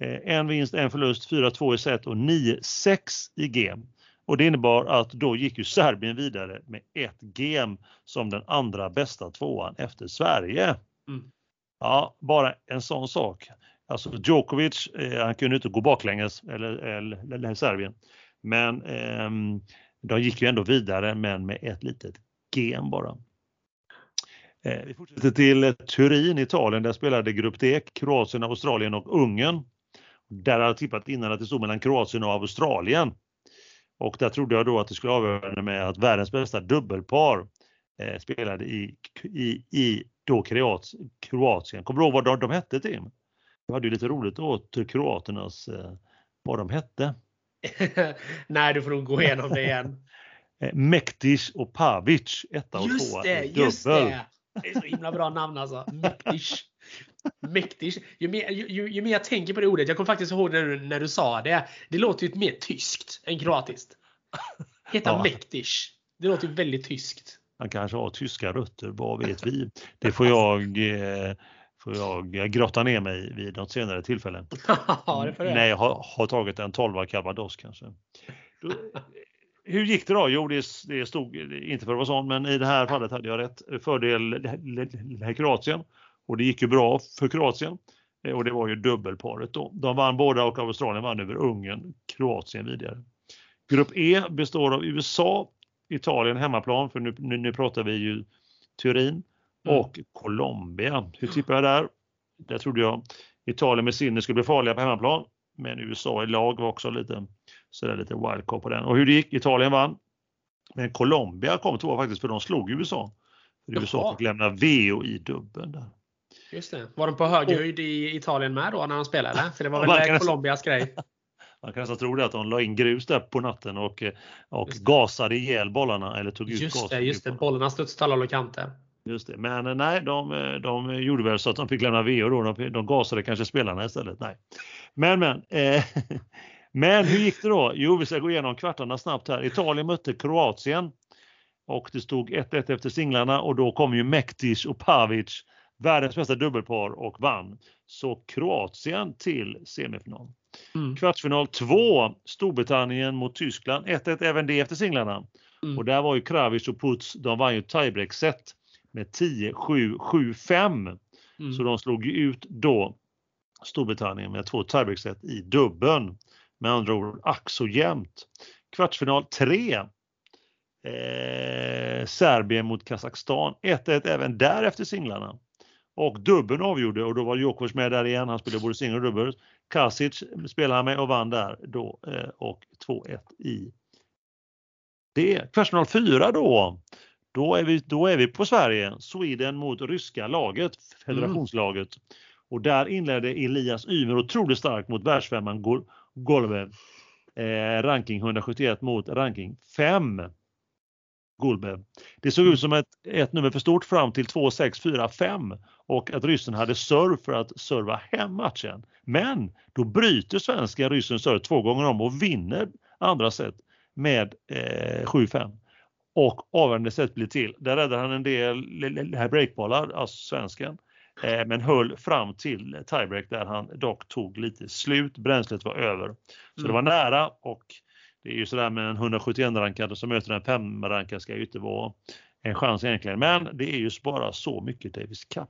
eh, en vinst, en förlust, 4-2 i set och 9-6 i game. Och det innebar att då gick ju Serbien vidare med ett game som den andra bästa tvåan efter Sverige. Mm. Ja, bara en sån sak. Alltså Djokovic, eh, han kunde inte gå baklänges, eller, eller, eller Serbien. Men eh, de gick ju ändå vidare men med ett litet gen bara. Eh, vi fortsätter till Turin, Italien. Där spelade Grupp D, Kroatien, Australien och Ungern. Där hade jag tippat innan att det stod mellan Kroatien och Australien. Och där trodde jag då att det skulle avgöra med att världens bästa dubbelpar eh, spelade i, i, i då Kroatien. Kommer du ihåg vad de, de hette Tim? Vi hade ju lite roligt åt kroaternas, eh, vad de hette. Nej, du får nog gå igenom det igen. Eh, Mektis och Pavic, etta och just tvåa. Det, just det! Det är så himla bra namn alltså. Mektis. Mäktig. Ju mer, ju, ju, mer jag tänker på det ordet, jag kommer faktiskt ihåg när du, när du sa det. Det låter ju mer tyskt än kroatiskt. Heta ja. Mäktig. Det låter väldigt tyskt. Han kanske har tyska rötter, vad vet vi? Det får jag, eh, får jag grotta ner mig vid något senare tillfälle. ja, När jag har, har tagit en 12 calvados kanske. Då, hur gick det då? Jo, det, det stod inte för att vara sån, men i det här fallet hade jag rätt. Fördel Kroatien och det gick ju bra för Kroatien. och det var ju dubbelparet då. De vann båda och Australien vann över Ungern, Kroatien vidare. Grupp E består av USA, Italien hemmaplan, för nu, nu, nu pratar vi ju Turin. Och Colombia. Hur tippar jag där? Där trodde jag Italien med sinne skulle bli farliga på hemmaplan. Men USA i lag var också lite, sådär lite wildcard på den. Och hur det gick? Italien vann. Men Colombia kom tvåa faktiskt för de slog USA. För USA fick lämna VO i dubben där. Just det. Var de på hög höjd i Italien med då när de spelade? För det var väl Colombias grej? Man kan nästan tro det att de la in grus där på natten och, och gasade ihjäl bollarna eller tog ut just gas. Det, just det, bollarna studsade alla håll kanter. Just det, men eh, nej, de, eh, de gjorde väl så att de fick lämna VO då. De, de gasade kanske spelarna istället. Nej. Men, men. Eh, men hur gick det då? Jo, vi ska gå igenom kvartarna snabbt här. Italien mötte Kroatien och det stod 1-1 efter singlarna och då kom ju Mektic och Pavic, världens bästa dubbelpar och vann. Så Kroatien till semifinal. Mm. Kvartsfinal 2, Storbritannien mot Tyskland. 1-1 även det efter singlarna. Mm. Och där var ju Kravic och Puts, de vann ju tiebreak-set med 10-7, 7-5. Mm. Så de slog ut då Storbritannien med två tiebreak-set i dubben. Med andra ord ack så jämnt. Kvartsfinal 3. Eh, Serbien mot Kazakstan. 1-1 även där efter singlarna. Och dubben avgjorde och då var Djokovic med där igen. Han spelade både singel och dubbel. Kasic spelade han med och vann där då eh, och 2-1 i det. Kvartsfinal 4 då. Då är, vi, då är vi på Sverige, Sweden mot ryska laget, federationslaget. Mm. Och där inledde Elias Ymer otroligt starkt mot världsfemman Golbev. Eh, ranking 171 mot ranking 5. Golbev. Det såg ut som ett, ett nummer för stort fram till 2, 6, 4, 5 och att ryssen hade serv för att serva hem matchen. Men då bryter svenska ryssen serv två gånger om och vinner andra set med eh, 7-5 och avgörande set blir till. Där räddade han en del här breakbollar, alltså svensken, eh, men höll fram till tiebreak där han dock tog lite slut. Bränslet var över. Så mm. det var nära och det är ju sådär med en 171-rankad som möter en 5-rankad ska ju inte vara en chans egentligen. Men det är ju bara så mycket Davis Cup.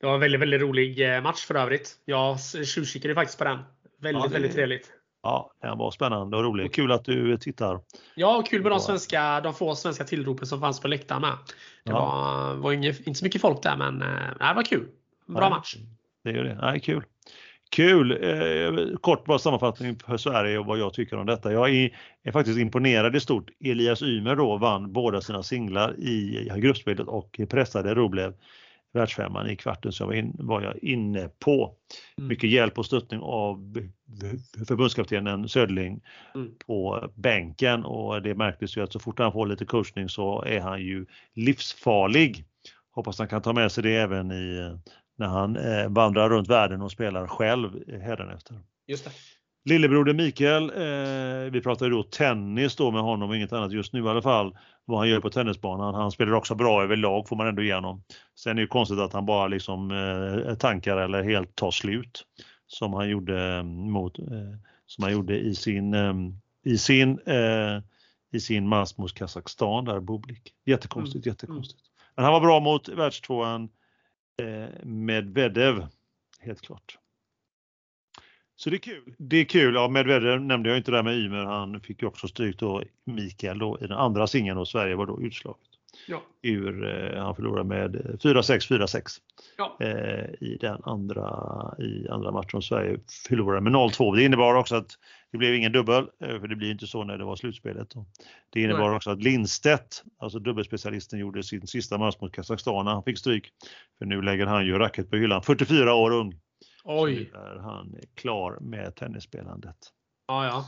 Det var en väldigt, väldigt rolig eh, match för övrigt. Jag tjuvkikade faktiskt på den. Väldigt, ja, det... väldigt trevligt. Ja, den var spännande och rolig. Kul att du tittar. Ja, kul med de, svenska, de få svenska tillropen som fanns på läktaren med. Det ja. var, var inget, inte så mycket folk där men äh, det var kul. Bra Nej, match. Det är det. Nej, kul. Kul! Eh, kort bara sammanfattning för Sverige och vad jag tycker om detta. Jag är, är faktiskt imponerad i stort. Elias Ymer då vann båda sina singlar i gruppspelet och pressade Rublev världsfemman i kvarten så var, in, var jag inne på. Mm. Mycket hjälp och stöttning av förbundskaptenen Söderling mm. på bänken och det märktes ju att så fort han får lite coachning så är han ju livsfarlig. Hoppas han kan ta med sig det även i, när han eh, vandrar runt världen och spelar själv hädanefter. Just det. Lillebroder Mikael, eh, vi pratade då tennis då med honom och inget annat just nu i alla fall, vad han gör på tennisbanan. Han spelar också bra överlag får man ändå igenom. Sen är det konstigt att han bara liksom eh, tankar eller helt tar slut som han gjorde eh, mot, eh, som han gjorde i sin, eh, i sin, eh, i sin match mot Kazakstan där, Bublik. Jättekonstigt, mm. jättekonstigt. Men han var bra mot världstvåan eh, Medvedev, helt klart. Så det är kul. Det är kul. Ja, Medvedev nämnde jag inte där med Ymer. Han fick ju också stryk då, Mikael då, i den andra singeln och Sverige var då utslaget. Ja. Ur, eh, han förlorade med 4-6, 4-6 ja. eh, i den andra, i andra matchen. Sverige förlorade med 0-2. Det innebar också att det blev ingen dubbel, eh, för det blir inte så när det var slutspelet. Det innebar Nej. också att Lindstedt, alltså dubbelspecialisten, gjorde sin sista match mot Kazakstan. Han fick stryk. För nu lägger han ju racket på hyllan. 44 år ung. Oj. Så är han klar med tennisspelandet. Ja, ja.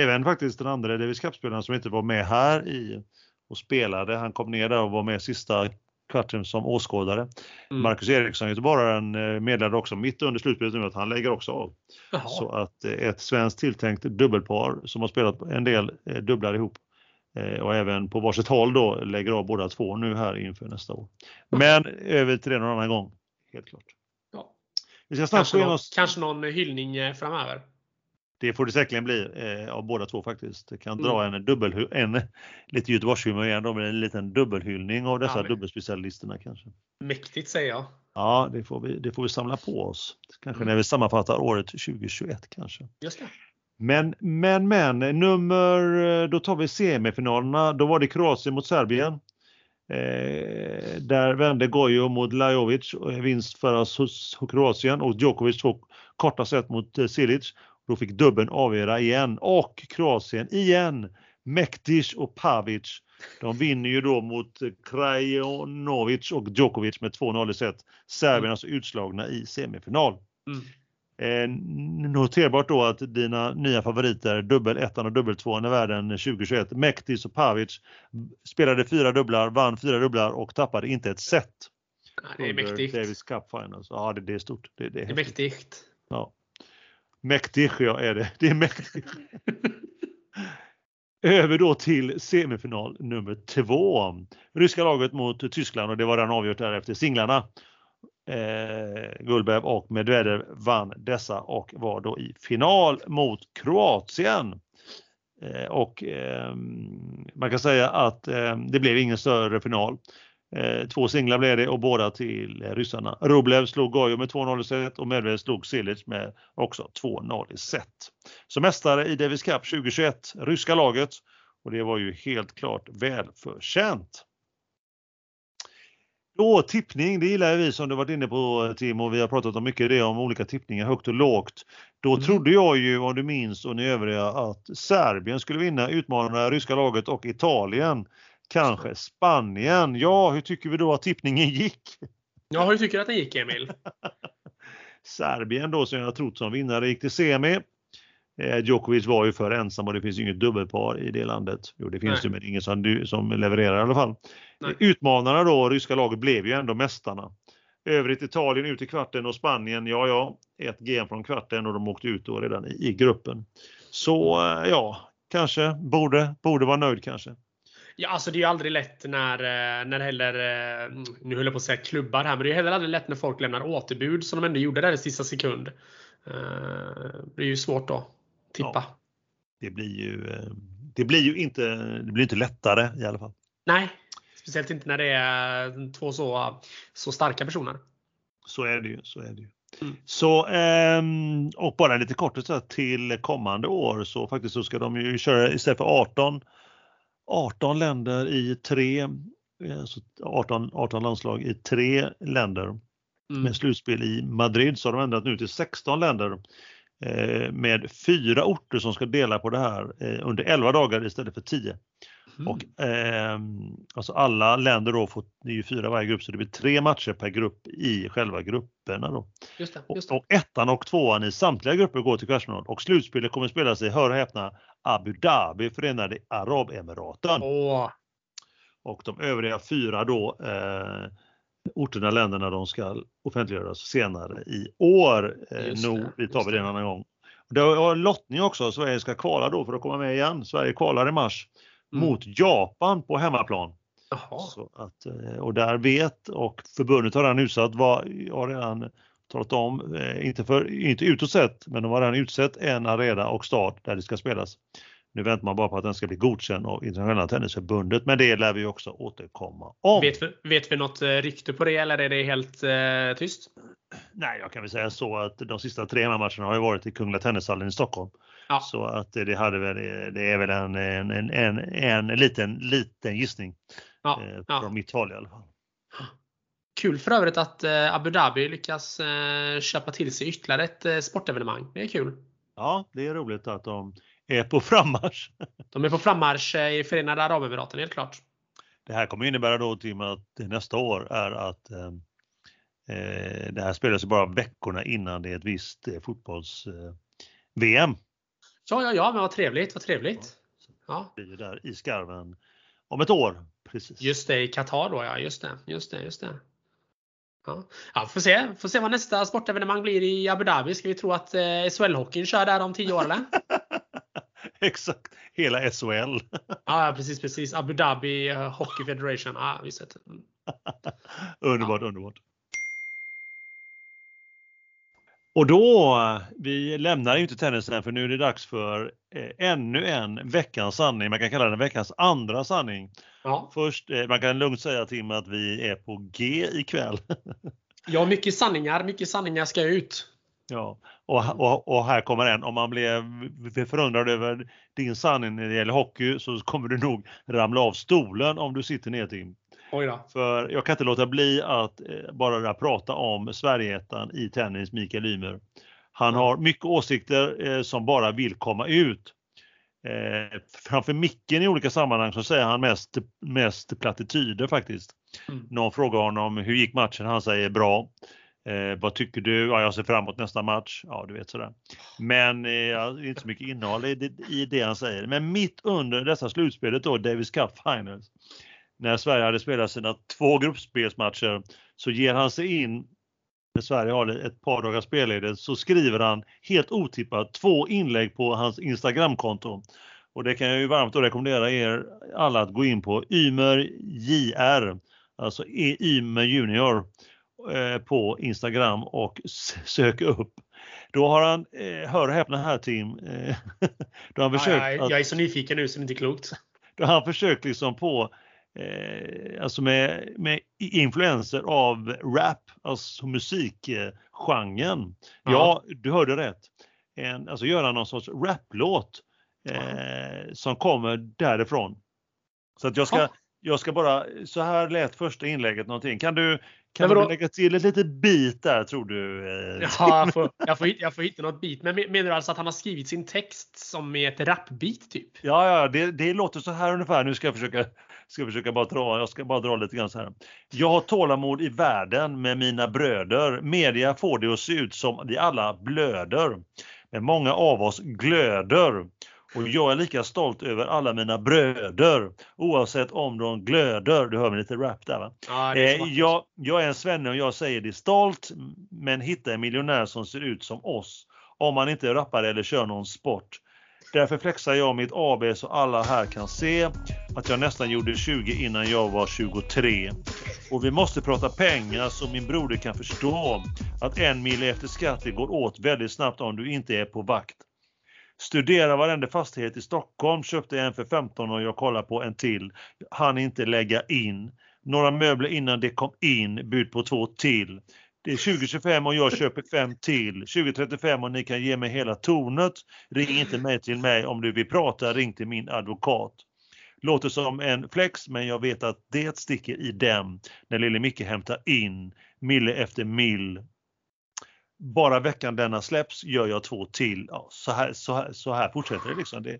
Även faktiskt den andra Davis Cup-spelaren som inte var med här i och spelade. Han kom ner där och var med sista kvarten som åskådare. Mm. Marcus Eriksson, göteborgaren, eh, meddelade också mitt under slutspelet nu att han lägger också av. Jaha. Så att eh, ett svenskt tilltänkt dubbelpar som har spelat en del eh, dubblar ihop och även på varsitt håll då lägger av båda två nu här inför nästa år. Men över till det någon annan gång, helt klart. Vi ska snabbt kanske, någon, oss... kanske någon hyllning eh, framöver. Det får det säkerligen bli eh, av båda två faktiskt. Det kan mm. dra en dubbel, en lite Göteborgshumor igen då med en liten dubbelhyllning av dessa ja, dubbelspecialisterna kanske. Mäktigt säger jag. Ja, det får vi, det får vi samla på oss. Kanske när vi sammanfattar året 2021 kanske. Just det. Men, men, men, nummer, då tar vi semifinalerna. Då var det Kroatien mot Serbien. Eh, där vände Gojo mot Lajovic, eh, vinst för oss hos, hos Kroatien och Djokovic tog korta set mot eh, Silic. Då fick dubbeln avgöra igen och Kroatien igen. Mektic och Pavic. De vinner ju då mot eh, Krajinovic och Djokovic med 2-0 i set. Serbien mm. alltså utslagna i semifinal. Mm. Eh, noterbart då att dina nya favoriter, dubbel ettan och dubbel tvåan i världen 2021, Mektis och Pavic, spelade fyra dubblar, vann fyra dubblar och tappade inte ett set. det är mäktigt. Davis Cup Finals. Ja, det, det är stort. Det, det är, det är mäktigt. Ja. Mäktigt, ja är det. Det är mäktigt. Över då till semifinal nummer två. Ryska laget mot Tyskland och det var redan avgjort där efter singlarna eh, Gulbev och Medvedev vann dessa och var då i final mot Kroatien. Eh, och eh, man kan säga att eh, det blev ingen större final. Eh, två singlar blev det och båda till ryssarna. Rublev slog Gojo med 2-0 i set och Medvedev slog Silic med också 2-0 i set. Så mästare i Davis Cup 2021, ryska laget och det var ju helt klart välförtjänt. Då tippning, det gillar vi som du varit inne på Tim och vi har pratat om mycket det om olika tippningar högt och lågt. Då mm. trodde jag ju, om du minns och ni övriga, att Serbien skulle vinna, utmana ryska laget och Italien. Kanske Spanien. Ja, hur tycker vi då att tippningen gick? Ja, hur tycker du att den gick Emil? Serbien då som jag trott som vinnare gick till semi. Eh, Djokovic var ju för ensam och det finns inget dubbelpar i det landet. Jo, det finns Nej. det men ingen som, som levererar i alla fall. Nej. Utmanarna då, ryska laget, blev ju ändå mästarna. Övrigt Italien ut i kvarten och Spanien, ja ja, ett game från kvarten och de åkte ut då redan i, i gruppen. Så eh, ja, kanske borde, borde vara nöjd kanske. Ja, alltså det är ju aldrig lätt när, eh, när heller, nu höll jag på att säga klubbar här, men det är heller aldrig lätt när folk lämnar återbud som de ändå gjorde där i sista sekund. Det är ju svårt då tippa. Ja, det blir ju, det blir ju inte, det blir inte lättare i alla fall. Nej, speciellt inte när det är två så, så starka personer. Så är det ju. Så är det ju. Mm. Så, ehm, och bara lite kort så till kommande år så faktiskt så ska de ju köra istället för 18, 18 länder i tre, alltså 18, 18 landslag i tre länder mm. med slutspel i Madrid så har de ändrat nu till 16 länder Eh, med fyra orter som ska dela på det här eh, under 11 dagar istället för 10. Mm. Och, eh, alltså alla länder då får, det är ju fyra varje grupp, så det blir tre matcher per grupp i själva grupperna. Då. Just det, just det. Och, och ettan och tvåan i samtliga grupper går till kvartsfinal och slutspelet kommer spelas i, hör och häpna, Abu Dhabi, Förenade Arabemiraten. Åh. Och de övriga fyra då eh, orterna, länderna, de ska offentliggöras senare i år. Eh, nog, vi tar vi det en annan gång. Det är lottning också, Sverige ska kvala då för att komma med igen. Sverige kvalar i mars mm. mot Japan på hemmaplan. Att, eh, och där vet och förbundet har redan utsatt vad, har redan talat om, eh, inte, för, inte utåt sett, men de har redan utsett en arena och stad där det ska spelas. Nu väntar man bara på att den ska bli godkänd av Internationella Tennisförbundet, men det lär vi också återkomma om. Vet vi, vet vi något eh, rykte på det eller är det helt eh, tyst? Nej, jag kan väl säga så att de sista tre matcherna har ju varit i Kungliga Tennishallen i Stockholm. Ja. Så att det, hade väl, det är väl en, en, en, en, en liten, liten gissning. Ja, eh, från ja. mitt håll i alla fall. Kul för övrigt att eh, Abu Dhabi lyckas eh, köpa till sig ytterligare ett eh, sportevenemang. Det är kul. Ja, det är roligt att de är på frammarsch. De är på frammarsch i Förenade Arabemiraten, helt klart. Det här kommer innebära då Tim att nästa år är att eh, eh det här spelas bara veckorna innan det är ett visst eh, fotbolls-VM. Eh, ja, ja, ja, men vad trevligt, vad trevligt. Ja. Det blir där i skarven om ett år. Precis. Just det, i Qatar då ja, just det, just det, just det. Ja, ja får se. Får se vad nästa sportevenemang blir i Abu Dhabi. Ska vi tro att eh, SHL-hockeyn kör där om 10 år eller? Exakt, hela SHL. ja, precis, precis. Abu Dhabi uh, Hockey Federation. Ja, visst. Mm. underbart, ja. underbart. Och då, vi lämnar ju inte tennisen för nu är det dags för eh, ännu en veckans sanning. Man kan kalla den veckans andra sanning. Ja. Först, eh, man kan lugnt säga Tim att vi är på G ikväll. Ja, mycket sanningar. Mycket sanningar ska ut. Ja, och, och, och, här kommer en. Om man blev förundrad över din sanning när det gäller hockey så kommer du nog ramla av stolen om du sitter ner Tim. Oj då. För jag kan inte låta bli att eh, bara prata om Sverigeettan i tennis, Mikael Ymer. Han har mycket åsikter eh, som bara vill komma ut. Eh, framför micken i olika sammanhang så säger han mest, mest plattityder faktiskt. Mm. Någon frågar honom hur gick matchen? Han säger bra. Eh, vad tycker du? Ja, jag ser fram emot nästa match. Ja, du vet sådär. Men eh, det är inte så mycket innehåll i det, i det han säger. Men mitt under dessa slutspelet då, Davis Cup Finals, när Sverige hade spelat sina två gruppspelsmatcher så ger han sig in när Sverige har ett par dagars spelledigt så skriver han helt otippat två inlägg på hans Instagramkonto. Och det kan jag ju varmt rekommendera er alla att gå in på Ymer JR, alltså e Ymer Junior eh, på Instagram och söka upp. Då har han, eh, hör och häpna här Tim, eh, då har han försökt ja, jag, jag är så nyfiken nu så det är inte klokt. Då har han försökt liksom på eh, alltså med, med influenser av rap, alltså musikgenren. Ja. ja, du hörde rätt. En, alltså göra någon sorts raplåt eh, som kommer därifrån. Så att jag ska, jag ska bara, så här lät första inlägget någonting. Kan du, kan du lägga till ett litet bit där tror du? Eh? Ja, jag får, jag, får, jag får hitta något bit. Men menar du alltså att han har skrivit sin text som är ett rapbeat typ? Ja, ja, det, det låter så här ungefär. Nu ska jag försöka ska försöka bara dra, jag ska bara dra lite grann så här. Jag har tålamod i världen med mina bröder. Media får det att se ut som vi alla blöder. Men många av oss glöder. Och jag är lika stolt över alla mina bröder oavsett om de glöder. Du hör mig lite rap där va? Ja, eh, jag, jag är en svenne och jag säger det stolt men hitta en miljonär som ser ut som oss. Om man inte rappar eller kör någon sport. Därför flexar jag mitt AB så alla här kan se att jag nästan gjorde 20 innan jag var 23. Och vi måste prata pengar så min broder kan förstå att en mil efter skatt går åt väldigt snabbt om du inte är på vakt. Studera varenda fastighet i Stockholm, köpte en för 15 och jag kollar på en till. Han inte lägga in. Några möbler innan det kom in, bud på två till. Det är 2025 och jag köper fem till. 2035 och ni kan ge mig hela tornet. Ring inte mig till mig om du vill prata, ring till min advokat. Låter som en flex men jag vet att det sticker i dem när lille Micke hämtar in mille efter mill. Bara veckan denna släpps gör jag två till. Ja, så, här, så, här, så här fortsätter det liksom. Det,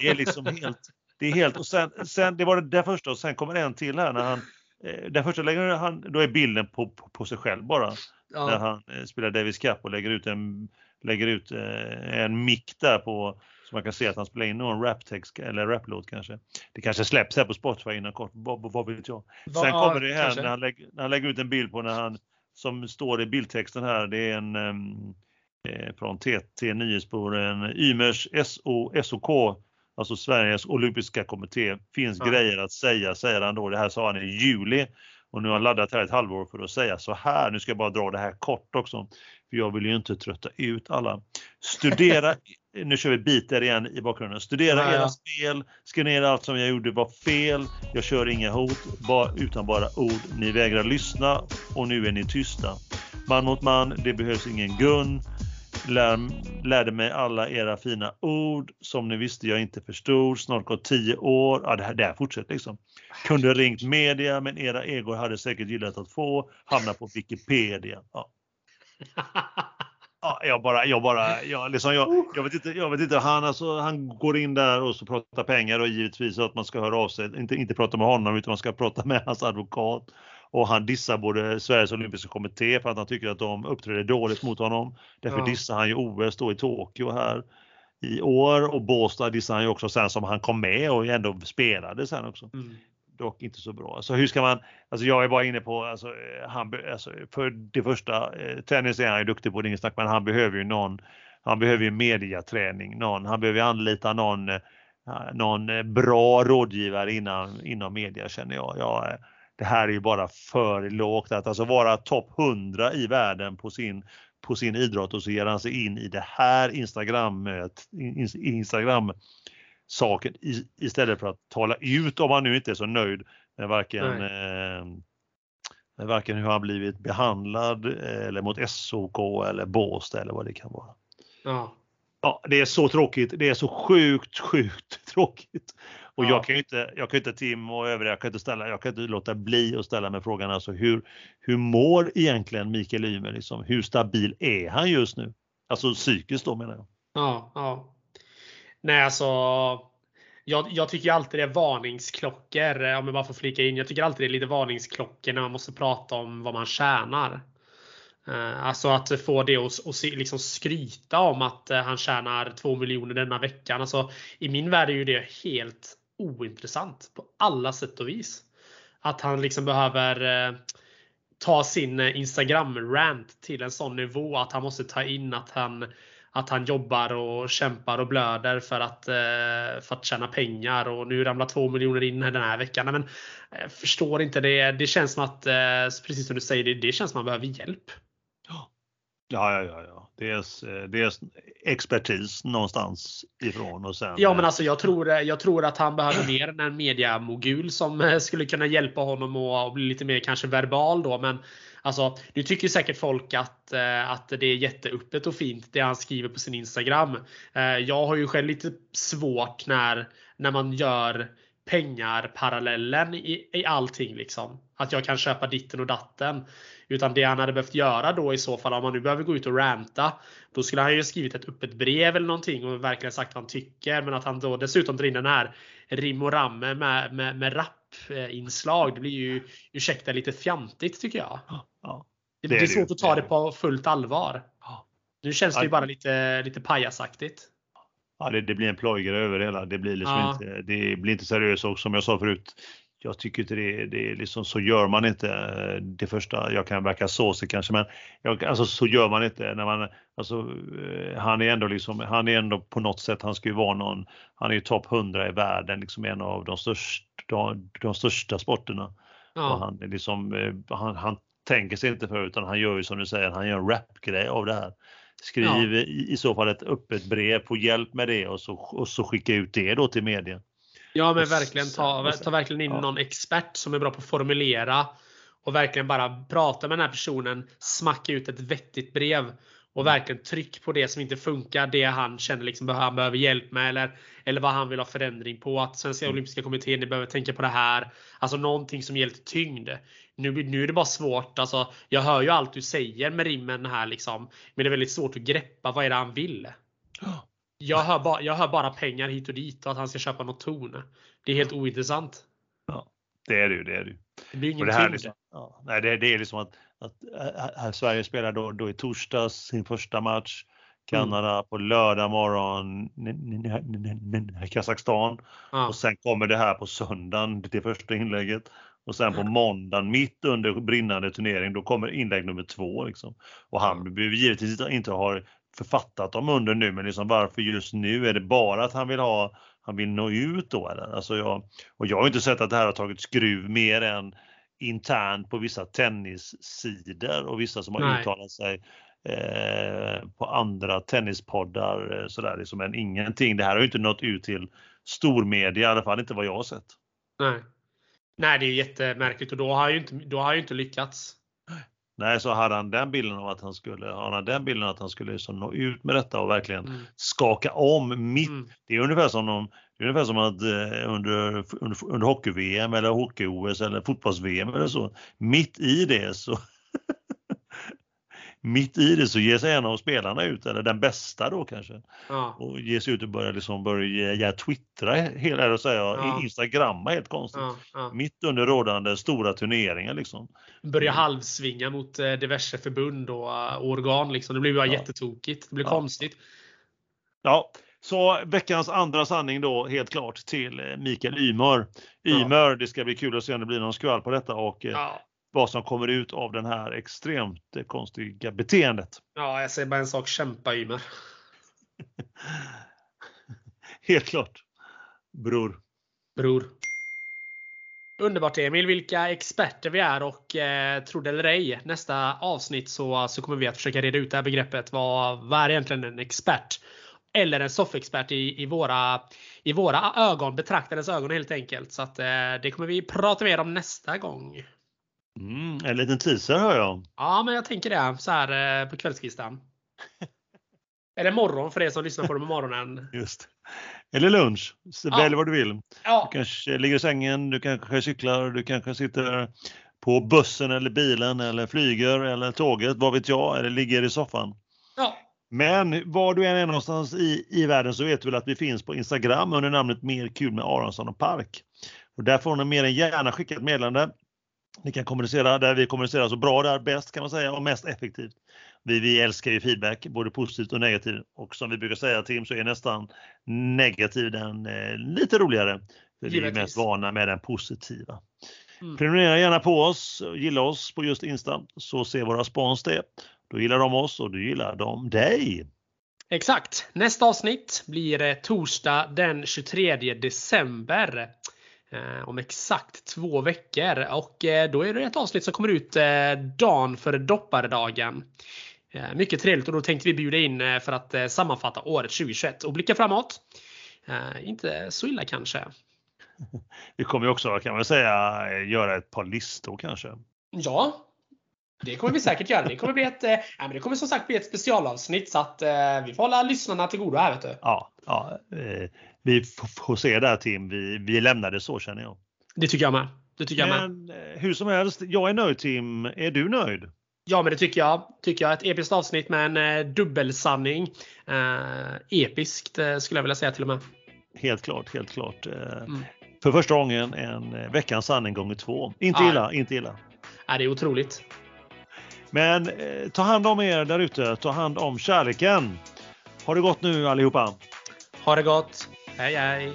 det är liksom helt, det är helt och sen, sen det var det där första och sen kommer en till här när han Eh, den första lägger han, då är bilden på, på, på sig själv bara. Ja. När han eh, spelar Davis Cup och lägger ut en, lägger ut eh, en mick där på så man kan se att han spelar in någon raptext eller raplåt kanske. Det kanske släpps här på Spotify inom kort, vad, vad vet jag. Sen kommer det här när han, lägger, när han lägger ut en bild på när han, som står i bildtexten här, det är en um, eh, från TT Nyhetsspåren, Ymers SO, SOK alltså Sveriges olympiska kommitté, finns ja. grejer att säga, säger han då. Det här sa han i juli och nu har han laddat här ett halvår för att säga så här. Nu ska jag bara dra det här kort också, för jag vill ju inte trötta ut alla. Studera, nu kör vi biter igen i bakgrunden. Studera ja, era ja. spel, skriv ner allt som jag gjorde var fel. Jag kör inga hot, bara, utan bara ord. Ni vägrar lyssna och nu är ni tysta. Man mot man, det behövs ingen gun lär, lärde mig alla era fina ord som ni visste jag inte förstod. Snart gått tio år. Ja, det här, det här fortsätter liksom. Kunde ringt media men era egor hade säkert gillat att få hamna på Wikipedia. Ja. Ja, jag bara, jag bara, jag, liksom, jag, jag, vet inte, jag vet inte, han, alltså, han går in där och så pratar pengar och givetvis att man ska höra av sig, inte, inte prata med honom utan man ska prata med hans advokat och han dissar både Sveriges olympiska kommitté för att han tycker att de uppträder dåligt mot honom. Därför ja. dissar han ju OS då i Tokyo här i år och Båstad dissar han ju också sen som han kom med och ändå spelade sen också. Mm. Dock inte så bra. Så hur ska man, alltså jag är bara inne på, alltså, han, alltså, för det första, eh, tennis är han ju duktig på, det är snack, men han behöver ju någon, han behöver ju mediaträning, någon, han behöver anlita någon, eh, någon eh, bra rådgivare innan, inom media känner jag. jag det här är ju bara för lågt. Att alltså vara topp 100 i världen på sin, på sin idrott och så ger han sig in i det här Instagram, Instagram saken istället för att tala ut om han nu inte är så nöjd med varken eh, varken hur han blivit behandlad eller mot SOK eller Båstad eller vad det kan vara. Ja. Ja, det är så tråkigt. Det är så sjukt, sjukt tråkigt. Och ja. jag kan ju inte, jag kan inte Tim och övriga, jag kan inte ställa, jag kan inte låta bli att ställa mig frågan alltså hur, hur mår egentligen Mikael Ymer liksom? Hur stabil är han just nu? Alltså psykiskt då menar jag. Ja, ja. Nej alltså. Jag, jag tycker alltid det är varningsklockor, om jag bara får flika in. Jag tycker alltid det är lite varningsklockor när man måste prata om vad man tjänar. Eh, alltså att få det att, att liksom skryta om att eh, han tjänar 2 miljoner denna veckan. Alltså, I min värld är ju det helt ointressant på alla sätt och vis. Att han liksom behöver eh, ta sin eh, Instagram-rant till en sån nivå att han måste ta in att han att han jobbar och kämpar och blöder för att, eh, för att tjäna pengar och nu ramlar 2 miljoner in den här veckan. Men jag förstår inte det. Det känns som att, precis som du säger, det, det känns som att man behöver hjälp. Ja, ja, ja, ja. Dels, dels expertis någonstans ifrån och sen. Ja, men alltså jag tror, jag tror att han behöver mer än en mediamogul som eh, skulle kunna hjälpa honom att bli lite mer kanske verbal då. Men alltså, nu tycker säkert folk att, eh, att det är jätteöppet och fint det han skriver på sin Instagram. Eh, jag har ju själv lite svårt när, när man gör pengar parallellen i, i allting liksom. Att jag kan köpa ditten och datten. Utan det han hade behövt göra då i så fall om man nu behöver gå ut och ranta. Då skulle han ju skrivit ett öppet brev eller någonting och verkligen sagt vad han tycker. Men att han då dessutom drar in den här rim och ramme med, med, med rappinslag. Det blir ju ursäkta lite fjantigt tycker jag. Ja, det, det, är svårt att ta det på fullt allvar. Nu känns det ju bara lite, lite pajasaktigt. Ja, det, det, blir en plojgare över det hela. Det blir liksom ja. inte, det blir inte seriöst och som jag sa förut jag tycker inte det, det är liksom, så gör man inte det första, jag kan verka såsig kanske, men jag, alltså, så gör man inte när man, alltså, eh, han är ändå liksom, han är ändå på något sätt, han ska ju vara någon, han är ju topp 100 i världen, liksom en av de största, de, de största sporterna. Ja. Och han, är liksom, eh, han, han tänker sig inte för utan han gör ju som du säger, han gör en rapgrej av det här. Skriv ja. i, i, så fall ett öppet brev, på hjälp med det och så, och så skicka ut det då till media. Ja men verkligen ta, ta verkligen in ja. någon expert som är bra på att formulera och verkligen bara prata med den här personen, smacka ut ett vettigt brev och mm. verkligen tryck på det som inte funkar. Det han känner liksom han behöver hjälp med eller, eller vad han vill ha förändring på. Att Svenska mm. Olympiska Kommittén, ni behöver tänka på det här. Alltså någonting som ger lite tyngd. Nu, nu är det bara svårt. Alltså, jag hör ju allt du säger med rimmen här liksom. Men det är väldigt svårt att greppa. Vad är det han vill? Jag hör, ba, jag hör bara pengar hit och dit och att han ska köpa något torn. Det är helt ointressant. Ja, det är det ju. Det, är det. det blir ingen det liksom, ja, nej, det, det är liksom att, att, att Sverige spelar då, då i torsdags sin första match. Kanada mm. på lördag morgon, Kazakstan. Ja. Och sen kommer det här på söndagen, det första inlägget. Och sen på måndagen, mitt under brinnande turnering, då kommer inlägg nummer två. Liksom. Och han behöver givetvis inte ha författat dem under nu, men liksom varför just nu? Är det bara att han vill ha, han vill nå ut då eller? Alltså jag, och jag har inte sett att det här har tagit skruv mer än internt på vissa tennissidor och vissa som har Nej. uttalat sig eh, på andra tennispoddar eh, sådär liksom, men ingenting. Det här har ju inte nått ut till stormedia, i alla fall inte vad jag har sett. Nej. Nej, det är jättemärkligt och då har ju inte, då har ju inte lyckats. Nej, så hade han den bilden av att han skulle, hade han den bilden att han skulle liksom nå ut med detta och verkligen mm. skaka om mitt. Mm. Det är ungefär som om, det är ungefär som att eh, under, under, under hockey-VM eller hockey-OS eller fotbolls-VM eller så, mitt i det så mitt i det så ger sig en av spelarna ut, eller den bästa då kanske, ja. och ger sig ut och börjar liksom börja ja, twittra, eller säga, ja. instagramma helt konstigt. Ja, Mitt under rådande stora turneringar liksom. Börja halvsvinga mot eh, diverse förbund och uh, organ liksom. Det blir bara ja. jättetokigt. Det blir konstigt. Ja, så veckans andra sanning då helt klart till eh, Mikael Ymer. Ymer, det ska bli kul att se om det blir någon skvall på detta och ja vad som kommer ut av den här extremt konstiga beteendet. Ja, jag säger bara en sak. Kämpa Ymer. Helt klart. Bror. Bror. Underbart Emil, vilka experter vi är och eh, tro det eller ej, nästa avsnitt så, så kommer vi att försöka reda ut det här begreppet. Vad, vad är egentligen en expert? Eller en soffexpert i, i, våra, i våra ögon, betraktarens ögon helt enkelt. Så att, eh, det kommer vi prata mer om nästa gång. Mm, en liten teaser hör jag. Ja, men jag tänker det så här på kvällskvisten. Eller morgon för er som lyssnar på det på morgonen. Just. Eller lunch. Ja. Välj vad du vill. Ja. Du kanske ligger i sängen, du kanske cyklar, du kanske sitter på bussen eller bilen eller flyger eller tåget, vad vet jag, eller ligger i soffan. Ja. Men var du än är någonstans i, i världen så vet du väl att vi finns på Instagram under namnet Mer kul med Aronsson och Park. Och där får ni mer än gärna skicka ett meddelande. Ni kan kommunicera där vi kommunicerar så bra där bäst kan man säga och mest effektivt. Vi, vi älskar ju feedback, både positivt och negativt. Och som vi brukar säga Tim så är nästan negativ den eh, lite roligare. För vi är mest vana med den positiva. Mm. Prenumerera gärna på oss, gilla oss på just Insta så ser våra spons det. Då gillar de oss och då gillar de dig. Exakt! Nästa avsnitt blir torsdag den 23 december. Eh, om exakt två veckor och eh, då är det ett avsnitt som kommer ut eh, dagen före dopparedagen. Mycket trevligt och då tänkte vi bjuda in för att sammanfatta året 2021 och blicka framåt. Inte så illa kanske. Vi kommer också kan man säga göra ett par listor kanske. Ja, det kommer vi säkert göra. Det kommer, bli ett, äh, men det kommer som sagt bli ett specialavsnitt så att äh, vi får hålla lyssnarna till godo här vet du. Ja, ja eh, vi får se där Tim. Vi, vi lämnar det så känner jag. Det tycker jag med. Det tycker men, jag med. hur som helst, jag är nöjd Tim. Är du nöjd? Ja, men det tycker jag. Tycker jag. Ett episkt avsnitt med en eh, dubbelsanning. Eh, episkt eh, skulle jag vilja säga till och med. Helt klart, helt klart. Eh, mm. För första gången en eh, veckans sanning gånger två. Inte ja. illa, inte illa. Ja, det är otroligt. Men eh, ta hand om er där ute. Ta hand om kärleken. Ha det gott nu allihopa. Ha det gott. Hej hej.